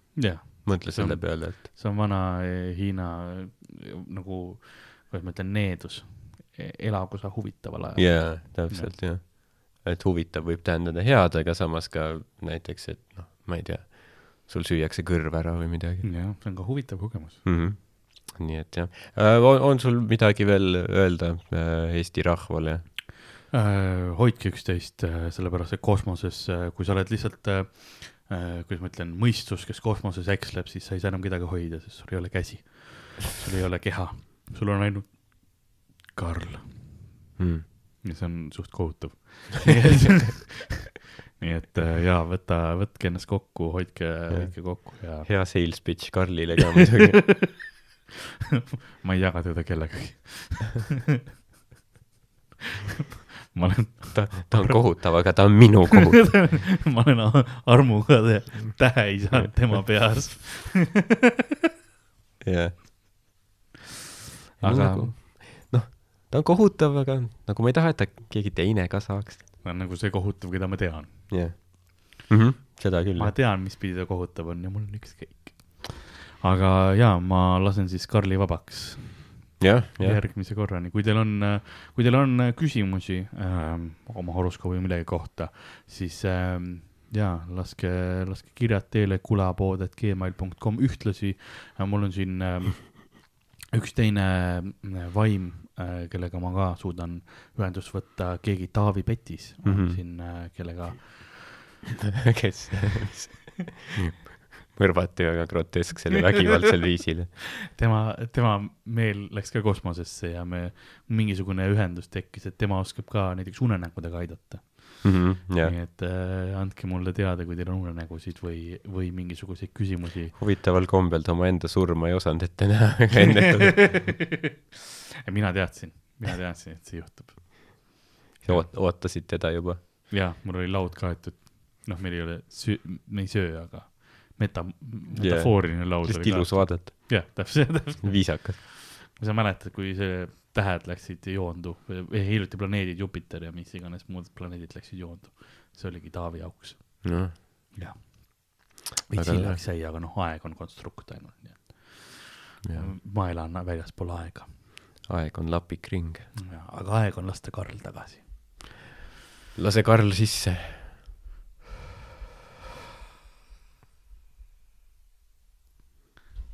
mõtle See on- selle peale, et see on vana eh, Hiina eh, nagu, kuidas ma ütlen, needus. elagu sa huvitaval ajal. jaa, täpselt jah. Et huvitav võib tähendada head, aga samas ka näiteks, et noh, ma ei tea, sul süüakse kõrv ära või midagi jah, see on ka huvitav kogemus. mm. -hmm. nii et jah äh,, on, sul midagi veel öelda äh, Eesti rahvale? Äh, hoidke üksteist, sellepärast et kosmoses, kui sa oled lihtsalt, kuidas ma ütlen, mõistus, kes kosmoses eksleb, siis sa ei saa enam kedagi hoida, sest sul ei ole käsi, sul ei ole keha, sul on ainult Karl Mm. Ja see on suht kohutav. (laughs) nii et, äh, jaa, võta, võtke ennast kokku, hoidke, hoidke kokku ja hea sales pitch Karlile ka muidugi. (laughs) ma ei jaga teda kellegagi. (laughs) ma olen, ta, ta on kohutav, aga ta on minu kohutav. ma olen armuga tä- täheisanud tema peas. jah. aga nagu, ta on kohutav, aga nagu ma ei taha, et ta keegi teine ka saaks. ta on nagu see kohutav, keda ma tean. jah mm -hmm.. seda küll ma. tean, mis pidi ta kohutav on ja mul on ükskõik. aga jaa, ma lasen siis Karli vabaks jah, jah. järgmise korrani, kui teil on, kui teil on äh, küsimusi äh, oma horoskoobi või millegi kohta, siis äh, jaa, laske, laske kirjad teele kulapood.gmail.com, ühtlasi äh, mul on siin äh, üks teine äh, vaim kellega ma ka suudan ühendust võtta, keegi Taavi Petis on mm. -hmm. siin äh,, kellega (laughs) kes mõrvati väga grotesksel ja vägivaldsel viisil. tema, tema meel läks ka kosmosesse ja me, mingisugune ühendus tekkis, et tema oskab ka näiteks unenägudega aidata. jah, nii et äh, andke mulle teada, kui teil on unenägusid või, või mingisuguseid küsimusi. huvitaval kombel ta omaenda surma ei osanud ette näha ega ennetada. (laughs) mina teadsin, mina teadsin, et see juhtub. oot-, ootasid teda juba. ja mul oli laud kaetud, noh, meil ei ole süü-, me ei söö, aga meta-, metafooriline laud lihtsalt ilus vaadata, jah, täpselt, täpselt. viisakas. Sa mäletad, kui see tähed läksid joondu, hiljuti planeedid Jupiter ja mis iganes muud planeedid läksid joondu. see oligi Taavi auks. noh, jah. veits hiljaks jäi, aga noh, aeg on konstrukt ainult, nii et ma elan väljaspool aega. aeg on lapik ring. aga aeg on lasta Karl tagasi. lase Karl sisse.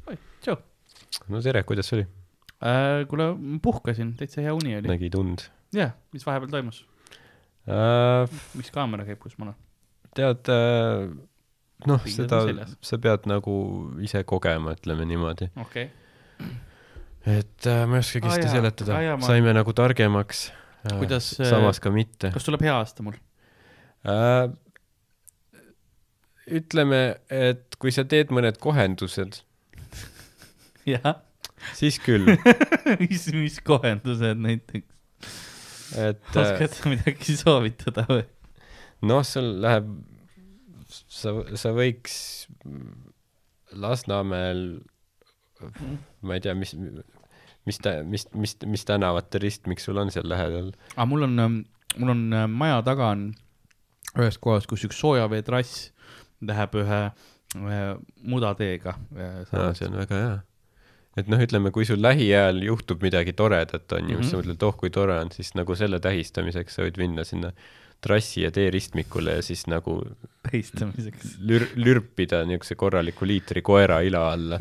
oi, tšau no tere, kuidas oli? äh,. kuule, puhkasin, täitsa hea uni oli. nägid und jah, mis vahepeal toimus? äh,? miks kaamera käib, kus ma olen? tead äh,, noh, seda sa pead nagu ise kogema, ütleme niimoodi. okei okay.. et äh, ma ei oskagi Aa, seda seletada jaa, ma- saime nagu targemaks äh,. Kuidas, äh, samas ka mitte kas tuleb hea aasta mul? äh,. ütleme, et kui sa teed mõned kohendused, (laughs) jah. Siis küll, (laughs) mis, mis kohendused näiteks? et (laughs) oskad sa midagi soovitada või? noh, sul läheb, sa, sa võiks Lasnamäel, ma ei tea, mis, mis ta, mis, mis, mis tänavate ristmik sul on seal lähedal? aga mul on, mul on äh, maja taga on ühes kohas, kus üks soojaveetrass läheb ühe, ühe mudateega. see on väga hea. Et noh, ütleme, kui sul lähiajal juhtub midagi toredat, on ju, mis sa mõtled, oh kui tore on, siis nagu selle tähistamiseks sa võid minna sinna trassi ja teeristmikule ja siis nagu tähistamiseks. lür-, lürpida niisuguse korraliku liitri koera ila alla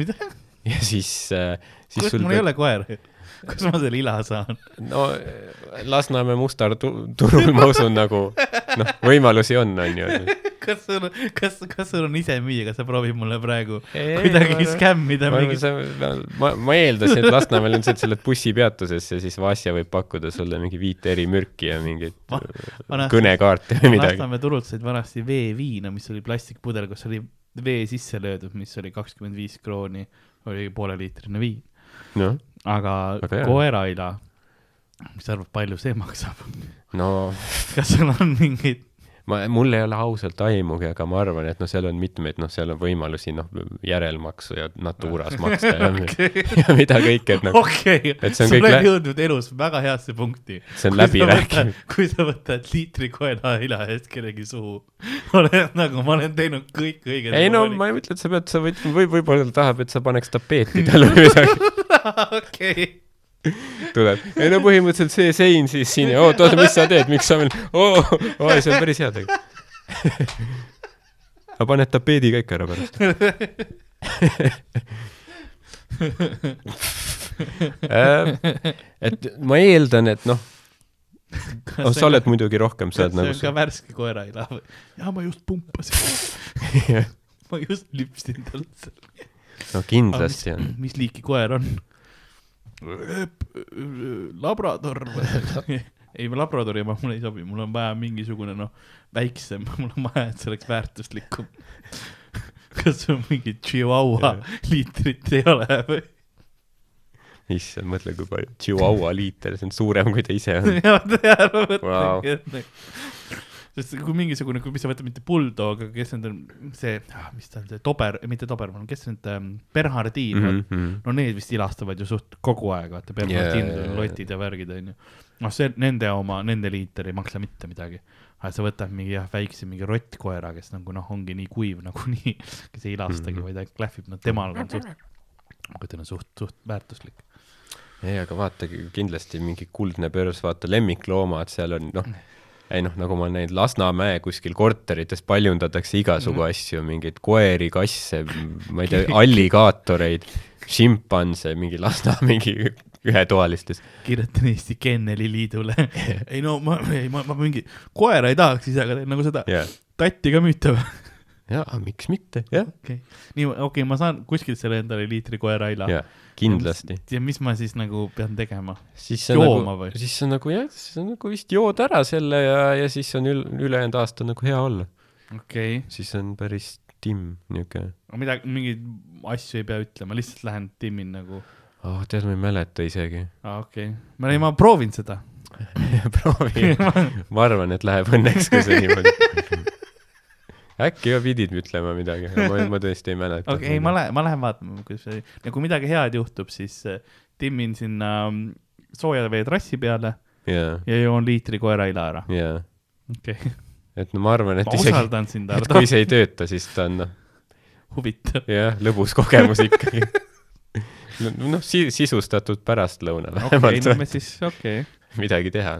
ja siis äh,, siis kurat, sul mul ei ole koeri. kus ma selle ila saan? no Lasnamäe mustar tu- turul ma usun nagu noh, võimalusi on, on ju. Kas sul, kas, kas sul on ise müüa, kas sa proovid mulle praegu kuidagi skämmida ma, mingi ma, ma, ma eeldasin, et Lasnamäel on see, et sa lähed bussipeatusesse ja siis Vasja võib pakkuda sulle mingi viit eri mürki ja vanasti- kõnekaarte või midagi. Lasnamäe turult said vanasti veeviina, mis oli plastikpudel, kus oli vee sisse löödud, mis oli kakskümmend viis krooni, oli pooleliitrine viin. noh, aga hea. koeraila, mis sa arvad, palju see maksab? no kas sul on mingeid, ma, mul ei ole ausalt aimugi, aga ma arvan, et noh, seal on mitmeid, noh, seal on võimalusi, noh, järelmaksu ja Naturas (laughs) maksta ja, (laughs) ja mida kõike, et noh, okei, et sa see on kõik oled lä- jõudnud elus väga heasse punkti. see on läbirääkimine. kui sa võtad liitri koeraila eest kellegi suhu, (laughs) oled nagu, ma olen teinud kõik õiged. ei no ma ei ütle, et sa pead, sa võid, või võib-olla ta tahab, et sa paneks tapeeti talle või midagi okei, (laughs) tuleb. ei no põhimõtteliselt see sein siis siin ja oot, oota, mis sa teed, miks sa veel, oo, oo, see on päris hea tegelikult. (laughs) aga paned tapeedi ka ikka ära pärast. (laughs) et ma eeldan, et noh, oh, sa oled muidugi rohkem, sa oled see nagu on ka värske koeraila või? jaa, ma just pumpasin. ma just lüpsin talt seal. no kindlasti on. mis liiki koer on? Labrador (laughs) ei, labradori oma mulle ei sobi, mul on vaja mingisugune noh, väiksem, (laughs) mul on vaja, et see oleks väärtuslikum. (laughs) kas sul mingit chihuahua liitrit ei ole või? issand, mõtle, kui palju. Chihuahua liiter, see on suurem, kui ta ise on. ja ma tean, ma mõtlengi, et sest kui mingisugune, kui, mis sa võtad, mitte bulldog, aga kes need on, see, mis ta on, see tober, mitte dobermann, kes need ähm,, Bernhardiin mm, -hmm. no need vist ilastavad ju suht kogu aeg, vaata, Bernhardiinid Jaa, on jaa, lotid ja värgid, onju. noh, see, nende oma, nende liiter ei maksa mitte midagi. aga sa võtad mingi jah, väikse mingi rottkoera, kes nagu noh, ongi nii kuiv (laughs) nagunii, kes ei ilastagi mm, -hmm. vaid ainult klähvib, no temal on suht, ma ütlen, suht, suht väärtuslik. ei, aga vaatagi kindlasti mingi kuldne börs, vaata lemmikloomad, seal on noh, ei noh, nagu ma näinud Lasnamäe kuskil korterites paljundatakse igasugu asju, mingeid koeri, kasse, ma ei tea, alligaatoreid, šimpanse, mingi Lasna mingi ühetoalistes. kirjutan Eesti Kenneli Liidule. (laughs) ei no ma, ei ma, ma mingi koera ei tahaks ise, aga teen nagu seda ja, tatti ka müüte või? Ja miks mitte, jah, okei, nii, okei okay,, ma saan kuskilt selle endale liitri koeraila. ja kindlasti. ja mis ma siis nagu pean tegema? Jooma nagu või?, siis on nagu jah, siis on nagu vist jood ära selle ja, ja siis on ül-, ülejäänud aasta nagu hea olla. okei okay., siis on päris timm niuke midagi, mingeid asju ei pea ütlema, lihtsalt lähen timmin nagu, oh,. tead, ma ei mäleta isegi. aa okei okay., ma, ma proovin seda. (laughs) proovi, (laughs) ma arvan, et läheb õnneks, kui see niimoodi. (laughs) äkki juba pidid ütlema midagi, ma, ma tõesti ei mäleta. okei, ei ma lähen, ma lähen vaatama, kuidas see, ja kui midagi head juhtub, siis äh, timmin sinna mm, sooja vee trassi peale jaa, ja joon liitri koeraila ära. jaa, okei okay., et no ma arvan, et ma isegi, et Ardo kui, see ei tööta, siis ta on noh, huvitav. jah, lõbus kogemus ikkagi. noh, si-, sisustatud pärastlõuna okei okay,, no me vähemalt, siis, okei okay., midagi teha.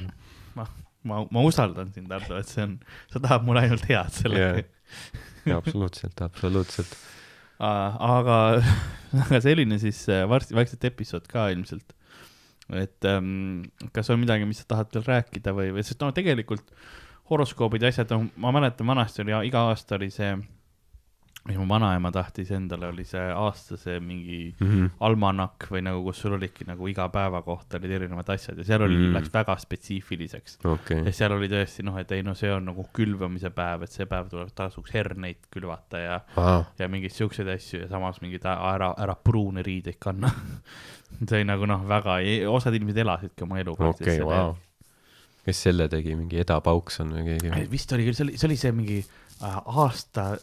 ma, ma, ma usaldan sind, Ardo, et see on, sa tahad mulle ainult head sellega Jaa. (laughs) absoluutselt, absoluutselt. aga, (laughs) aga selline siis äh, varsti vaikselt episood ka ilmselt. et ähm, kas on midagi, mis sa tahad veel rääkida või, või sest no tegelikult horoskoobid ja asjad, no ma mäletan vanasti oli iga aasta oli see, mis mu vanaema tahtis endale, oli see aastase mingi Mhm. almanakk või nagu, kus sul olidki nagu iga päeva kohta olid erinevad asjad ja seal oli Mm. mm., läks väga spetsiifiliseks. okei ja, seal oli tõesti noh, et ei no see on nagu külvamise päev, et see päev tuleb, tasuks herneid külvata ja ja mingeid siukseid asju ja samas mingeid ära, ära pruune riideid kanna. (laughs) see oli nagu noh, väga, osad inimesed elasidki oma elu. okei, vau. kes selle tegi, mingi Eda Paukson või keegi vist oli küll, see oli, see oli see mingi äh, aasta,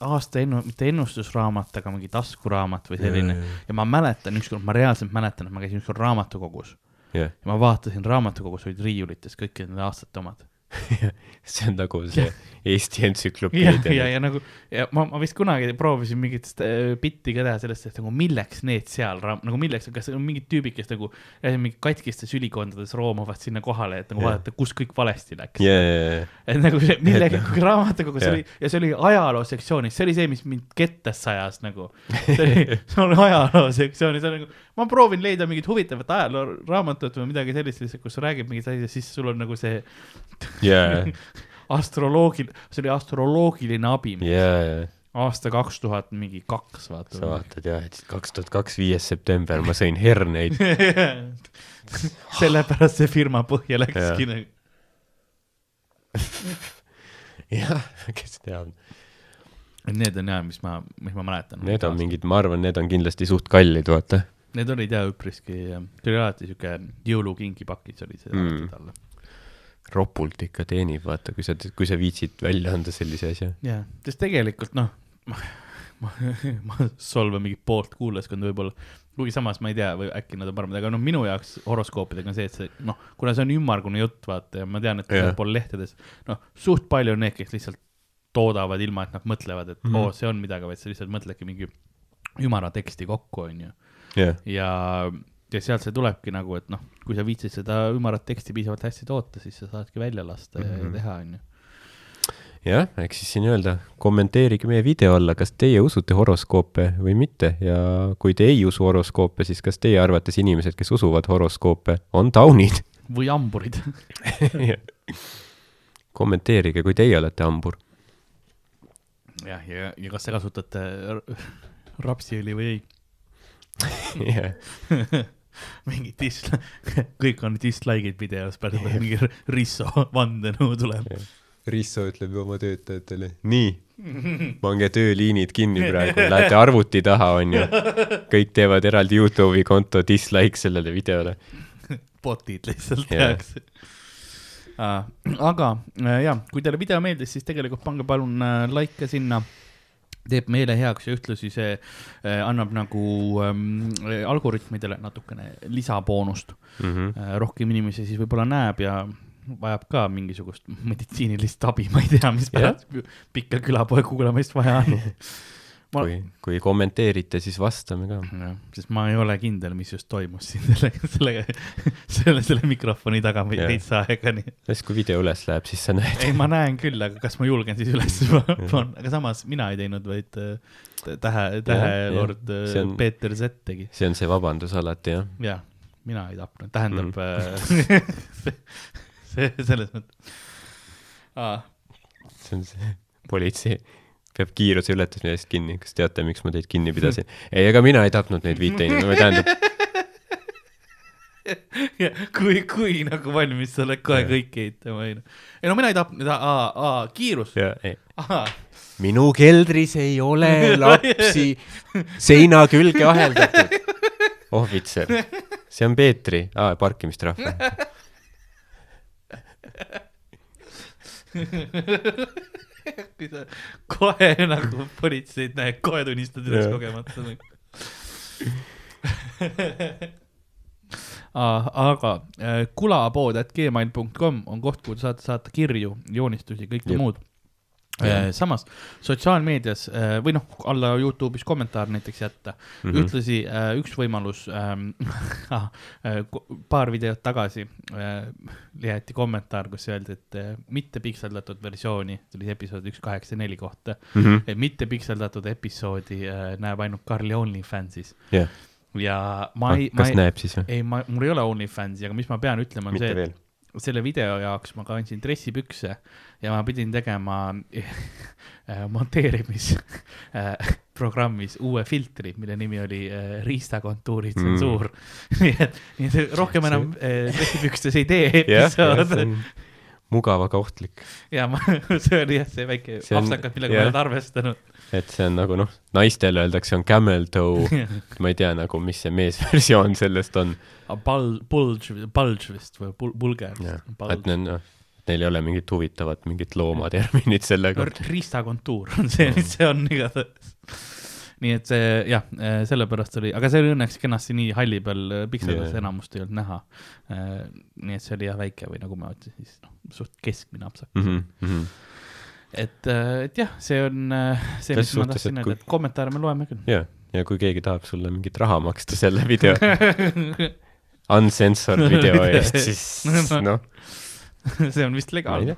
aasta ennu-, mitte ennustusraamat, aga mingi taskuraamat või selline. ja ma mäletan ükskord, ma reaalselt mäletan, et ma käisin ükskord raamatukogus jah, ja ma vaatasin raamatukogus olid riiulites kõik nende aastate omad. (laughs) see on nagu see Eesti ja, entsüklopeedia. ja, ja nagu ja ma, ma vist kunagi proovisin mingit äh, bitti ka teha sellest, et nagu milleks need seal, nagu milleks, kas on mingid tüübid, kes nagu äh, mingi katkistes ülikondades roomavad sinna kohale, et nagu Jah. vaadata, kus kõik valesti läks. ja, ja, ja, et nagu see millegi (laughs) raamatukogus Jah. oli ja see oli ajaloo sektsioonis, see oli see, mis mind kettasse ajas nagu. (laughs) see oli, see oli ajaloo sektsioonis, see on nagu, ma proovin leida mingit huvitavat ajalooraamatut või midagi sellist lihtsalt, kus räägib mingit asja, siis sul on nagu see ja, (laughs) astroloogil-, see oli astroloogiline abimees ja, ja aasta kaks tuhat mingi kaks, sa vaata. vaatad jah, et kaks tuhat kaks, viies september ma sõin herneid. (laughs) sellepärast see firma põhja läkski nagu. jah, (laughs) kes teab. Need on jah, mis ma, mis ma mäletan. Need on mingid, ma arvan, need on kindlasti suht kallid, vaata. Need olid jah üpriski, see oli alati siuke jõulukingipakid olid see Mm. alati talle. ropult ikka teenib, vaata, kui sa, kui sa viitsid välja anda sellise asja. jah, sest tegelikult noh, ma, ma, ma solvan mingit poolt kuulajaskonda võib-olla, kuigi samas ma ei tea, või äkki nad on paremad, aga noh, minu jaoks horoskoopidega on see, et see noh, kuna see on ümmargune jutt, vaata ja ma tean, et yeah. pool lehtedes, noh, suht palju on need, kes lihtsalt toodavad ilma, et nad mõtlevad, et mm. -hmm. oo, see on midagi, vaid sa lihtsalt mõtledki mingi ümara teksti kokku, onju. ja, ja sealt see tulebki nagu, et noh, kui sa viitsid seda ümarat teksti piisavalt hästi toota, siis sa saadki välja lasta mm -hmm. ja Mhm. teha, onju. jah, eks siis siin öelda, kommenteerige meie video alla, kas teie usute horoskoope või mitte ja kui te ei usu horoskoope, siis kas teie arvates inimesed, kes usuvad horoskoope, on taunid? (laughs) või hamburid kommenteerige, kui teie olete hambur. jah, ja, ja kas te kasutate rapsiõli või ei? jah, (laughs) mingi dis-, (laughs) kõik on dislike'id videos, pärast mingi Risso vandenõu tuleb. Risso ütleb oma töötajatele, nii, pange tööliinid kinni praegu, lähete arvuti taha, onju. kõik teevad eraldi Youtube'i konto dislike sellele videole. bot'id lihtsalt Jah. tehakse. aga äh, ja, kui teile video meeldis, siis tegelikult pange palun äh, like sinna teeb meele heaks ja ühtlasi see äh, annab nagu ähm, algoritmidele natukene lisaboonust Mhm. äh,. rohkem inimesi siis võib-olla näeb ja vajab ka mingisugust meditsiinilist abi, ma ei tea, mis pärast pikka külapoe kuulamist vaja on. (laughs) ma, kui, kui kommenteerite, siis vastame ka. jah, sest ma ei ole kindel, mis just toimus siin selle, selle, selle, selle mikrofoni taga või Jah. veits aega, nii. siis, kui video üles läheb, siis sa näed. ei, ma näen küll, aga kas ma julgen siis üles (laughs) panna, aga samas mina ei teinud, vaid äh, tähe, tähelord äh, Peeter Z tegi. see on see vabandus alati, jah. jah, mina ei tapnud, tähendab mm., (laughs) see, selles mõttes ah,. see on see politsei peab kiiruseületuse eest kinni, kas teate, miks ma teid kinni pidasin? ei, ega mina ei tapnud neid viite inimesi, tähendab, kui, kui nagu valmis sa oled kohe kõiki eitama, ei noh. ei no mina ei tapnud, aa, aa, kiirus. minu keldris ei ole lapsi (laughs) seina külge aheldatud. ohvitser, see on Peetri, aa, parkimistrahv. (laughs) (laughs) kui sa kohe nagu politseid näed, kohe tunnistad üles kogemata nagu. (laughs) aga äh, kulapood.gmail.com on koht, kuhu te saate saata kirju, joonistusi, kõike muud. Jah. samas sotsiaalmeedias äh, või noh, alla Youtube'is kommentaar näiteks jätta mm. -hmm. ühtlasi äh, üks võimalus ähm, (laughs) äh, ko- paar videot tagasi äh, jäeti kommentaar, kus öeldi, et äh, mitte pikseldatud versiooni, see oli episood üks kaheksa neli kohta, Mhm. mitte pikseldatud episoodi äh, näeb ainult Karli OnlyFansis jah, ja ma ei, ma kas ei, näeb siis või? ei, ma, mul ei ole OnlyFansi, aga mis ma pean ütlema, on see, et selle video jaoks ma kandsin dressipükse ja ma pidin tegema (laughs) äh, monteerimisprogrammis uue filtri, mille nimi oli äh, riistakontuuri Mm. tsensuur mm. (laughs) nii et, nii et rohkem enam äh, dressipükstes ei tee (laughs) episood on mugav, aga ohtlik. ja ma, see oli jah, see väike apsakas, millega jah. ma ei olnud arvestanud. Et see on nagu noh, naistele öeldakse, on camel toe, (laughs) ma ei tea nagu, mis see meesversioon sellest on. Bul-, bulge, bulge vist või bul-, bulge. et need noh, neil ei ole mingit huvitavat mingit loomaterminit selle no, kohta. riistakontuur on see, mis see on igatahes. nii et see jah, sellepärast oli, aga see oli õnneks kenasti nii halli peal pikseldas Jaa. yeah., enamust ei olnud näha. nii et see oli jah väike või nagu ma ütlesin, siis noh, suht keskmine apsakas mm. -hmm. et, et jah, see on äh, see, mis ma tahtsin öelda, et kommentaare me loeme küll. ja, ja kui keegi tahab sulle mingit raha maksta selle video, (laughs) uncensored video (laughs) eest, siis noh, (laughs) see on vist legaalne,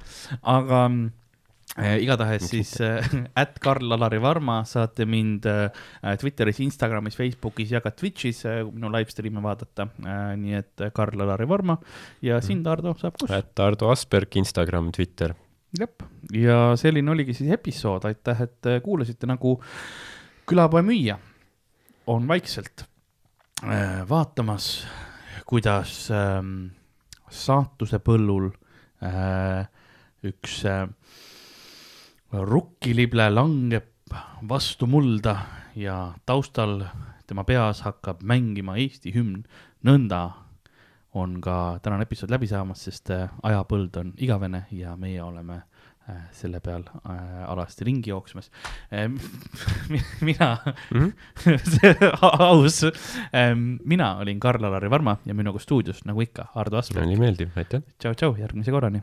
aga äh, igatahes siis at Karl-Alari Varma saate mind äh, Twitteris, Instagramis, Facebookis ja ka Twitch'is äh, minu live stream'e vaadata äh,. nii et äh, Karl-Alari Varma ja sind, Ardo, saab kus? et Ardo Asperg, Instagram, Twitter. jep, ja selline oligi siis episood, aitäh, et äh, kuulasite nagu külapoe müüja. On vaikselt äh, vaatamas, kuidas ähm, saatuse põllul äh, üks äh, rukkilible langeb vastu mulda ja taustal tema peas hakkab mängima Eesti hümn. nõnda on ka tänane episood läbi saamas, sest äh, ajapõld on igavene ja meie oleme äh, selle peal äh, alasti ringi jooksmas (laughs) mina Mhm. (laughs) see aus. mina olin Karl-Alari Varma ja minuga stuudios, nagu ikka, Ardo Asperg. oli meeldiv, aitäh. tšau-tšau, järgmise korrani.